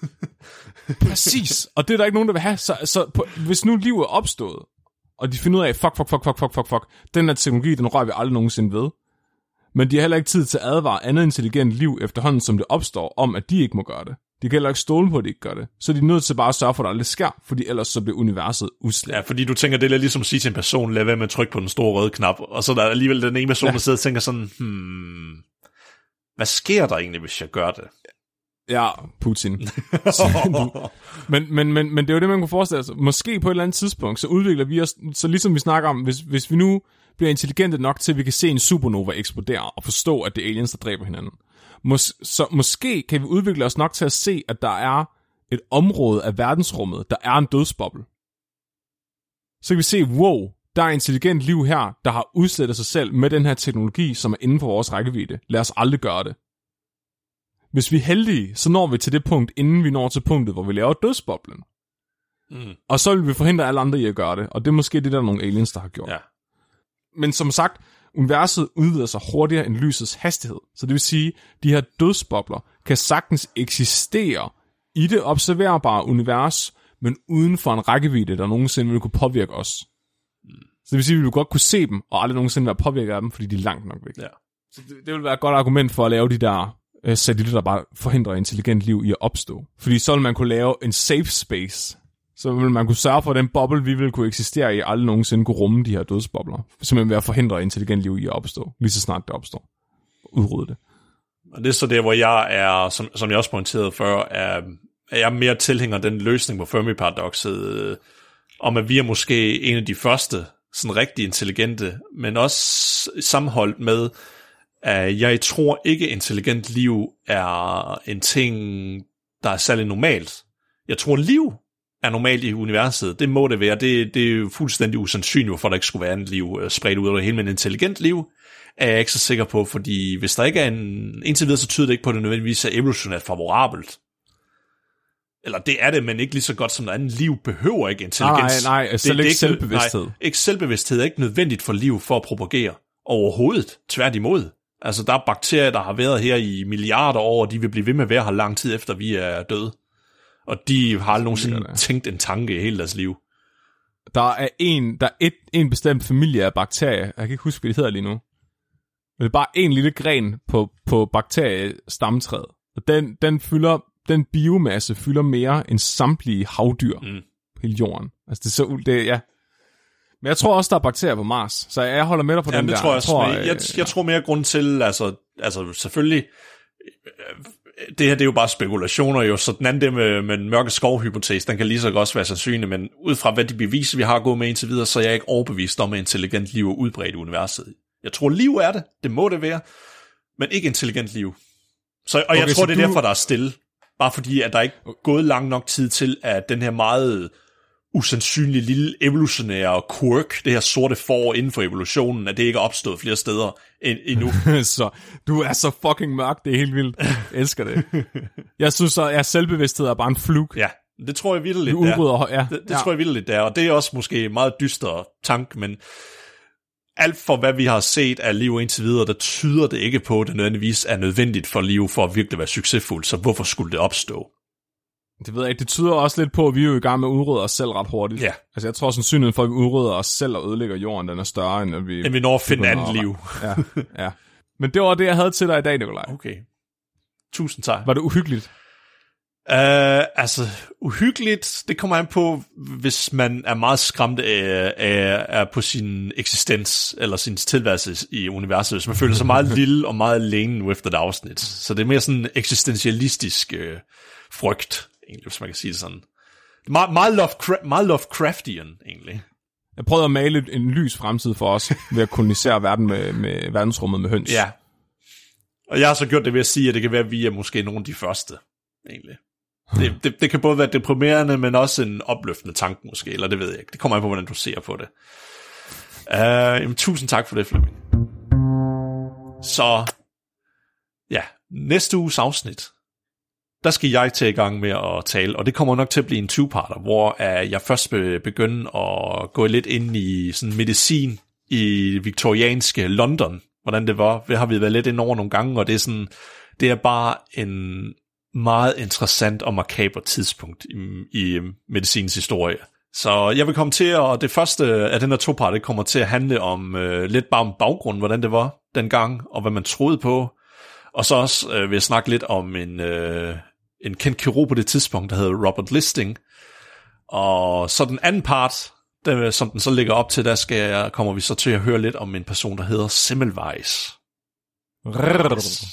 Præcis. Og det er der ikke nogen, der vil have. Så, så på, hvis nu livet er opstået, og de finder ud af, fuck, fuck, fuck, fuck, fuck, fuck, fuck, den her teknologi, den rører vi aldrig nogensinde ved. Men de har heller ikke tid til at advare andet intelligent liv efterhånden, som det opstår, om at de ikke må gøre det. De kan heller ikke stole på, at de ikke gør det. Så de er nødt til bare at sørge for, at der aldrig sker, fordi ellers så bliver universet udslet. ja, fordi du tænker, det er ligesom at sige til en person, lad være med at trykke på den store røde knap, og så er der alligevel den ene person, ja. der sidder og tænker sådan, hmm, hvad sker der egentlig, hvis jeg gør det? Ja, Putin. men, men, men, men det er jo det, man kunne forestille sig. Måske på et eller andet tidspunkt, så udvikler vi os, så ligesom vi snakker om, hvis, hvis vi nu bliver intelligente nok til, at vi kan se en supernova eksplodere, og forstå, at det er aliens, der dræber hinanden. Mås- så måske kan vi udvikle os nok til at se, at der er et område af verdensrummet, der er en dødsboble. Så kan vi se, wow, der er intelligent liv her, der har udslettet sig selv med den her teknologi, som er inden for vores rækkevidde. Lad os aldrig gøre det. Hvis vi er heldige, så når vi til det punkt, inden vi når til punktet, hvor vi laver dødsboblen. Mm. Og så vil vi forhindre alle andre i at gøre det, og det er måske det, der er nogle aliens, der har gjort. Ja. Men som sagt, universet udvider sig hurtigere end lysets hastighed. Så det vil sige, de her dødsbobler kan sagtens eksistere i det observerbare univers, men uden for en rækkevidde, der nogensinde vil kunne påvirke os. Så det vil sige, at vi vil godt kunne se dem, og aldrig nogensinde være påvirket af dem, fordi de er langt nok væk. Ja. Så det, det vil være et godt argument for at lave de der øh, satellitter, der bare forhindrer intelligent liv i at opstå. Fordi så vil man kunne lave en safe space. Så vil man kunne sørge for, at den boble, vi vil kunne eksistere i, aldrig nogensinde kunne rumme de her dødsbobler. Simpelthen ved at forhindre intelligent liv i at opstå, lige så snart det opstår. Udrydde det. Og det er så der, hvor jeg er, som, som jeg også pointerede før, er, er jeg mere tilhænger den løsning på Fermi-paradokset, øh, om at vi er måske en af de første sådan rigtig intelligente, men også sammenholdt med, at jeg tror ikke, intelligent liv er en ting, der er særlig normalt. Jeg tror, liv er normalt i universet. Det må det være. Det, det er jo fuldstændig usandsynligt, hvorfor der ikke skulle være andet liv øh, spredt ud over det hele, men intelligent liv er jeg ikke så sikker på, fordi hvis der ikke er en... Indtil videre, så tyder det ikke på, at det nødvendigvis er evolutionært favorabelt. Eller det er det, men ikke lige så godt som noget andet. Liv behøver ikke intelligens. Nej, nej, selv ikke selvbevidsthed. Nej, ikke selvbevidsthed er ikke nødvendigt for liv for at propagere. Overhovedet. Tværtimod. Altså, der er bakterier, der har været her i milliarder år, og de vil blive ved med at være her lang tid efter, vi er døde. Og de har aldrig nogensinde det. tænkt en tanke i hele deres liv. Der er en, der er et, en bestemt familie af bakterier, jeg kan ikke huske, hvad det hedder lige nu. Men det er bare en lille gren på, på bakteriestamtræet. Og den, den fylder den biomasse fylder mere end samtlige havdyr Mm. på hele jorden. Altså, det er så... Det, ja. Men jeg tror også, der er bakterier på Mars, så jeg holder med dig på Jamen, den det der. tror jeg, også. tror, jeg, øh, jeg tror mere grund til, altså, altså selvfølgelig, øh, det her det er jo bare spekulationer jo, så den anden det med, med den mørke skovhypotese, den kan lige så godt være sandsynlig, men ud fra hvad de beviser, vi har gået med indtil videre, så er jeg ikke overbevist om, at intelligent liv er udbredt i universet. Jeg tror, liv er det, det må det være, men ikke intelligent liv. Så, og okay, jeg tror, det er du- derfor, der er stille. Bare fordi, at der ikke er gået lang nok tid til, at den her meget usandsynlige lille evolutionære quirk, det her sorte får inden for evolutionen, at det ikke er opstået flere steder end, endnu. så du er så fucking mørk, det er helt vildt. Jeg elsker det. Jeg synes, at selvbevidsthed er bare en fluk. Ja, det tror jeg vildt Vi lidt, er. udrydder, ja. Det, det ja. tror jeg vildt lidt, det er. Og det er også måske meget dyster tank, men alt for hvad vi har set af liv indtil videre, der tyder det ikke på, at det nødvendigvis er nødvendigt for liv for at virkelig være succesfuldt. Så hvorfor skulle det opstå? Det ved jeg ikke. Det tyder også lidt på, at vi er jo i gang med at udrydde os selv ret hurtigt. Ja. Altså, jeg tror, sandsynligheden for, at vi udrydder os selv og ødelægger jorden, den er større, end at vi... End vi når at finde andet liv. Ja, ja. Men det var det, jeg havde til dig i dag, Nikolaj. Okay. Tusind tak. Var det uhyggeligt? Uh, altså, uhyggeligt, det kommer an på, hvis man er meget skræmt af, af, af på sin eksistens, eller sin tilværelse i universet, hvis man føler sig meget lille og meget alene efter et afsnit. Så det er mere sådan en eksistentialistisk uh, frygt, egentlig, hvis man kan sige det sådan. Meget, meget, Lovecra- meget Lovecraftian, egentlig. Jeg prøvede at male en lys fremtid for os, ved at kolonisere verden med, med verdensrummet med høns. Ja. Og jeg har så gjort det ved at sige, at det kan være, at vi er måske nogle af de første, egentlig. Det, det, det kan både være deprimerende, men også en opløftende tanke måske, eller det ved jeg ikke. Det kommer an på, hvordan du ser på det. Uh, jamen, tusind tak for det, Flemming. Så, ja, næste uges afsnit, der skal jeg til i gang med at tale, og det kommer nok til at blive en two-parter, hvor uh, jeg først begynder at gå lidt ind i sådan medicin i viktorianske London, hvordan det var. Det har vi været lidt ind over nogle gange, og det er sådan, det er bare en meget interessant og makaber tidspunkt i, i medicinens historie. Så jeg vil komme til, og det første af den her to part, det kommer til at handle om øh, lidt bare om baggrunden, hvordan det var dengang, og hvad man troede på. Og så også øh, vil jeg snakke lidt om en, øh, en kendt kirurg på det tidspunkt, der hedder Robert Listing. Og så den anden part, der, som den så ligger op til, der skal jeg, kommer vi så til at høre lidt om en person, der hedder Semmelweis.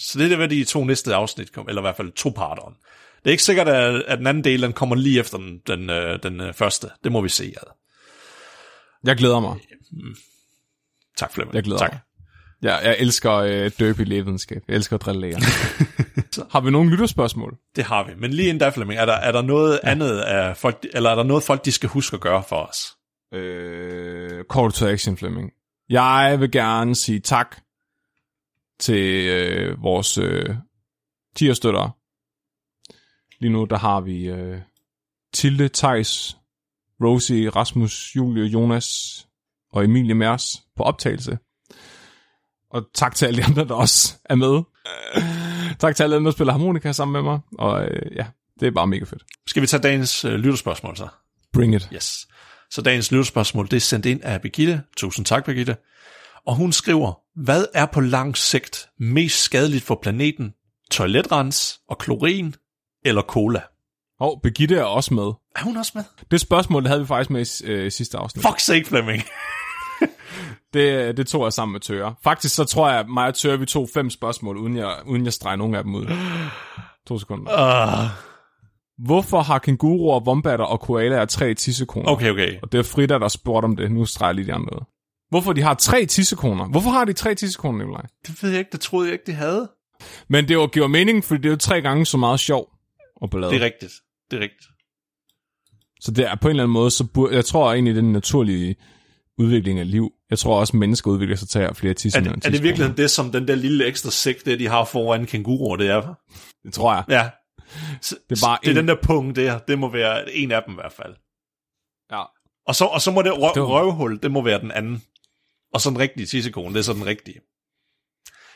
Så det er hvad de to næste afsnit kommer, eller i hvert fald to parteren. Det er ikke sikkert, at, den anden del den kommer lige efter den, den, øh, den øh, første. Det må vi se. Jeg glæder mig. Tak, Flemming. Jeg glæder tak. mig. Ja, jeg elsker øh, døbe i lægevidenskab. Jeg elsker at drille læger. Har vi nogle lytterspørgsmål? Det har vi. Men lige inden da, Flemming, er der, er der noget ja. andet af folk, eller er der noget folk, de skal huske at gøre for os? Øh, call to action, Flemming. Jeg vil gerne sige tak til øh, vores øh, tierstøttere. Lige nu, der har vi øh, Tilde, Tejs, Rosie, Rasmus, Julie, Jonas og Emilie Mers på optagelse. Og tak til alle de andre, der også er med. tak til alle dem, der spiller harmonika sammen med mig. Og øh, ja, det er bare mega fedt. Skal vi tage dagens øh, lytterspørgsmål så? Bring it. Yes. Så dagens lytterspørgsmål, det er sendt ind af Birgitte. Tusind tak, Birgitte. Og hun skriver, hvad er på lang sigt mest skadeligt for planeten? Toiletrens og klorin eller cola? Og oh, Birgitte er også med. Er hun også med? Det spørgsmål det havde vi faktisk med i øh, sidste afsnit. Fuck sake, Flemming. Det, det tog jeg sammen med Tøre. Faktisk så tror jeg, at mig og Tøre, vi tog fem spørgsmål, uden jeg, uden jeg streger nogen af dem ud. To sekunder. Uh, Hvorfor har kænguruer, vombatter og koalaer tre tissekoner? okay, okay. Og det er Frida, der spurgte om det. Nu streger jeg lige de andre ud. Hvorfor de har tre tissekoner? Hvorfor har de tre tissekoner, Nikolaj? Det ved jeg ikke, det troede jeg ikke, det havde. Men det var, giver mening, fordi det er jo tre gange så meget sjov og ballade. Det er rigtigt. Det er rigtigt. Så det er på en eller anden måde, så burde, jeg tror egentlig, den naturlige udvikling af liv. Jeg tror også, at mennesker udvikler sig til flere Er tissekoner. det, er det virkelig det, som den der lille ekstra sæk, det de har foran kænguruer, det er? Det tror jeg. Ja. Så, Det er bare det er en- den der punkt der. Det må være en af dem i hvert fald. Ja. Og så, og så må det, røv, Det var- røvhul, det må være den anden. Og så den rigtige tissekone, det er så den rigtige.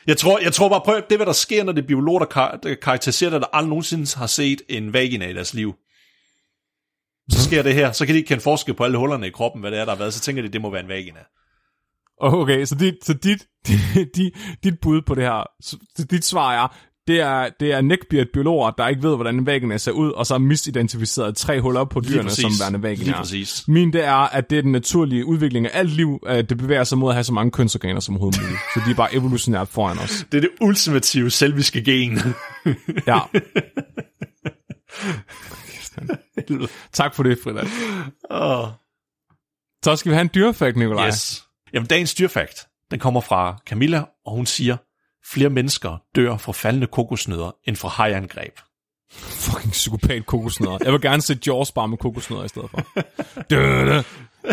Jeg tror, jeg tror bare, prøv, det er hvad der sker, når det er biologer, der, kar- der karakteriserer det, der aldrig nogensinde har set en vagina i deres liv. Så sker det her, så kan de ikke kende forskel på alle hullerne i kroppen, hvad det er, der har været, så tænker de, det må være en vagina. Okay, så dit, så dit, dit, dit bud på det her, så dit svar er, Det er, det er neckbeard biologer, der ikke ved, hvordan en vagina ser ud, og så har misidentificeret tre huller på dyrene som værende vagina. Lige præcis. Min det er, at det er den naturlige udvikling af alt liv, at det bevæger sig mod at have så mange kønsorganer som overhovedet muligt. Så de er bare evolutionært foran os. Det er det ultimative selviske gen. Ja. tak for det, Frida. oh. Så skal vi have en dyrefakt, Nikolaj. Yes. Jamen, dagens dyrfakt, den kommer fra Camilla, og hun siger, flere mennesker dør fra faldende kokosnødder end fra hajangreb. Fucking psykopat kokosnødder. Jeg vil gerne se Jaws bare med kokosnødder i stedet for. Døda,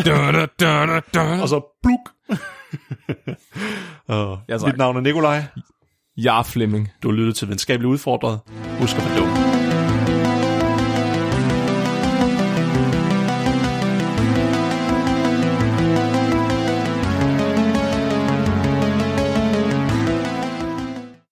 døda, døda, døda. Og så bluk. uh, Ja, mit navn er Nikolaj. Jeg er Flemming. Du har lyttet til Venskabeligt Udfordret. Husk at være dum.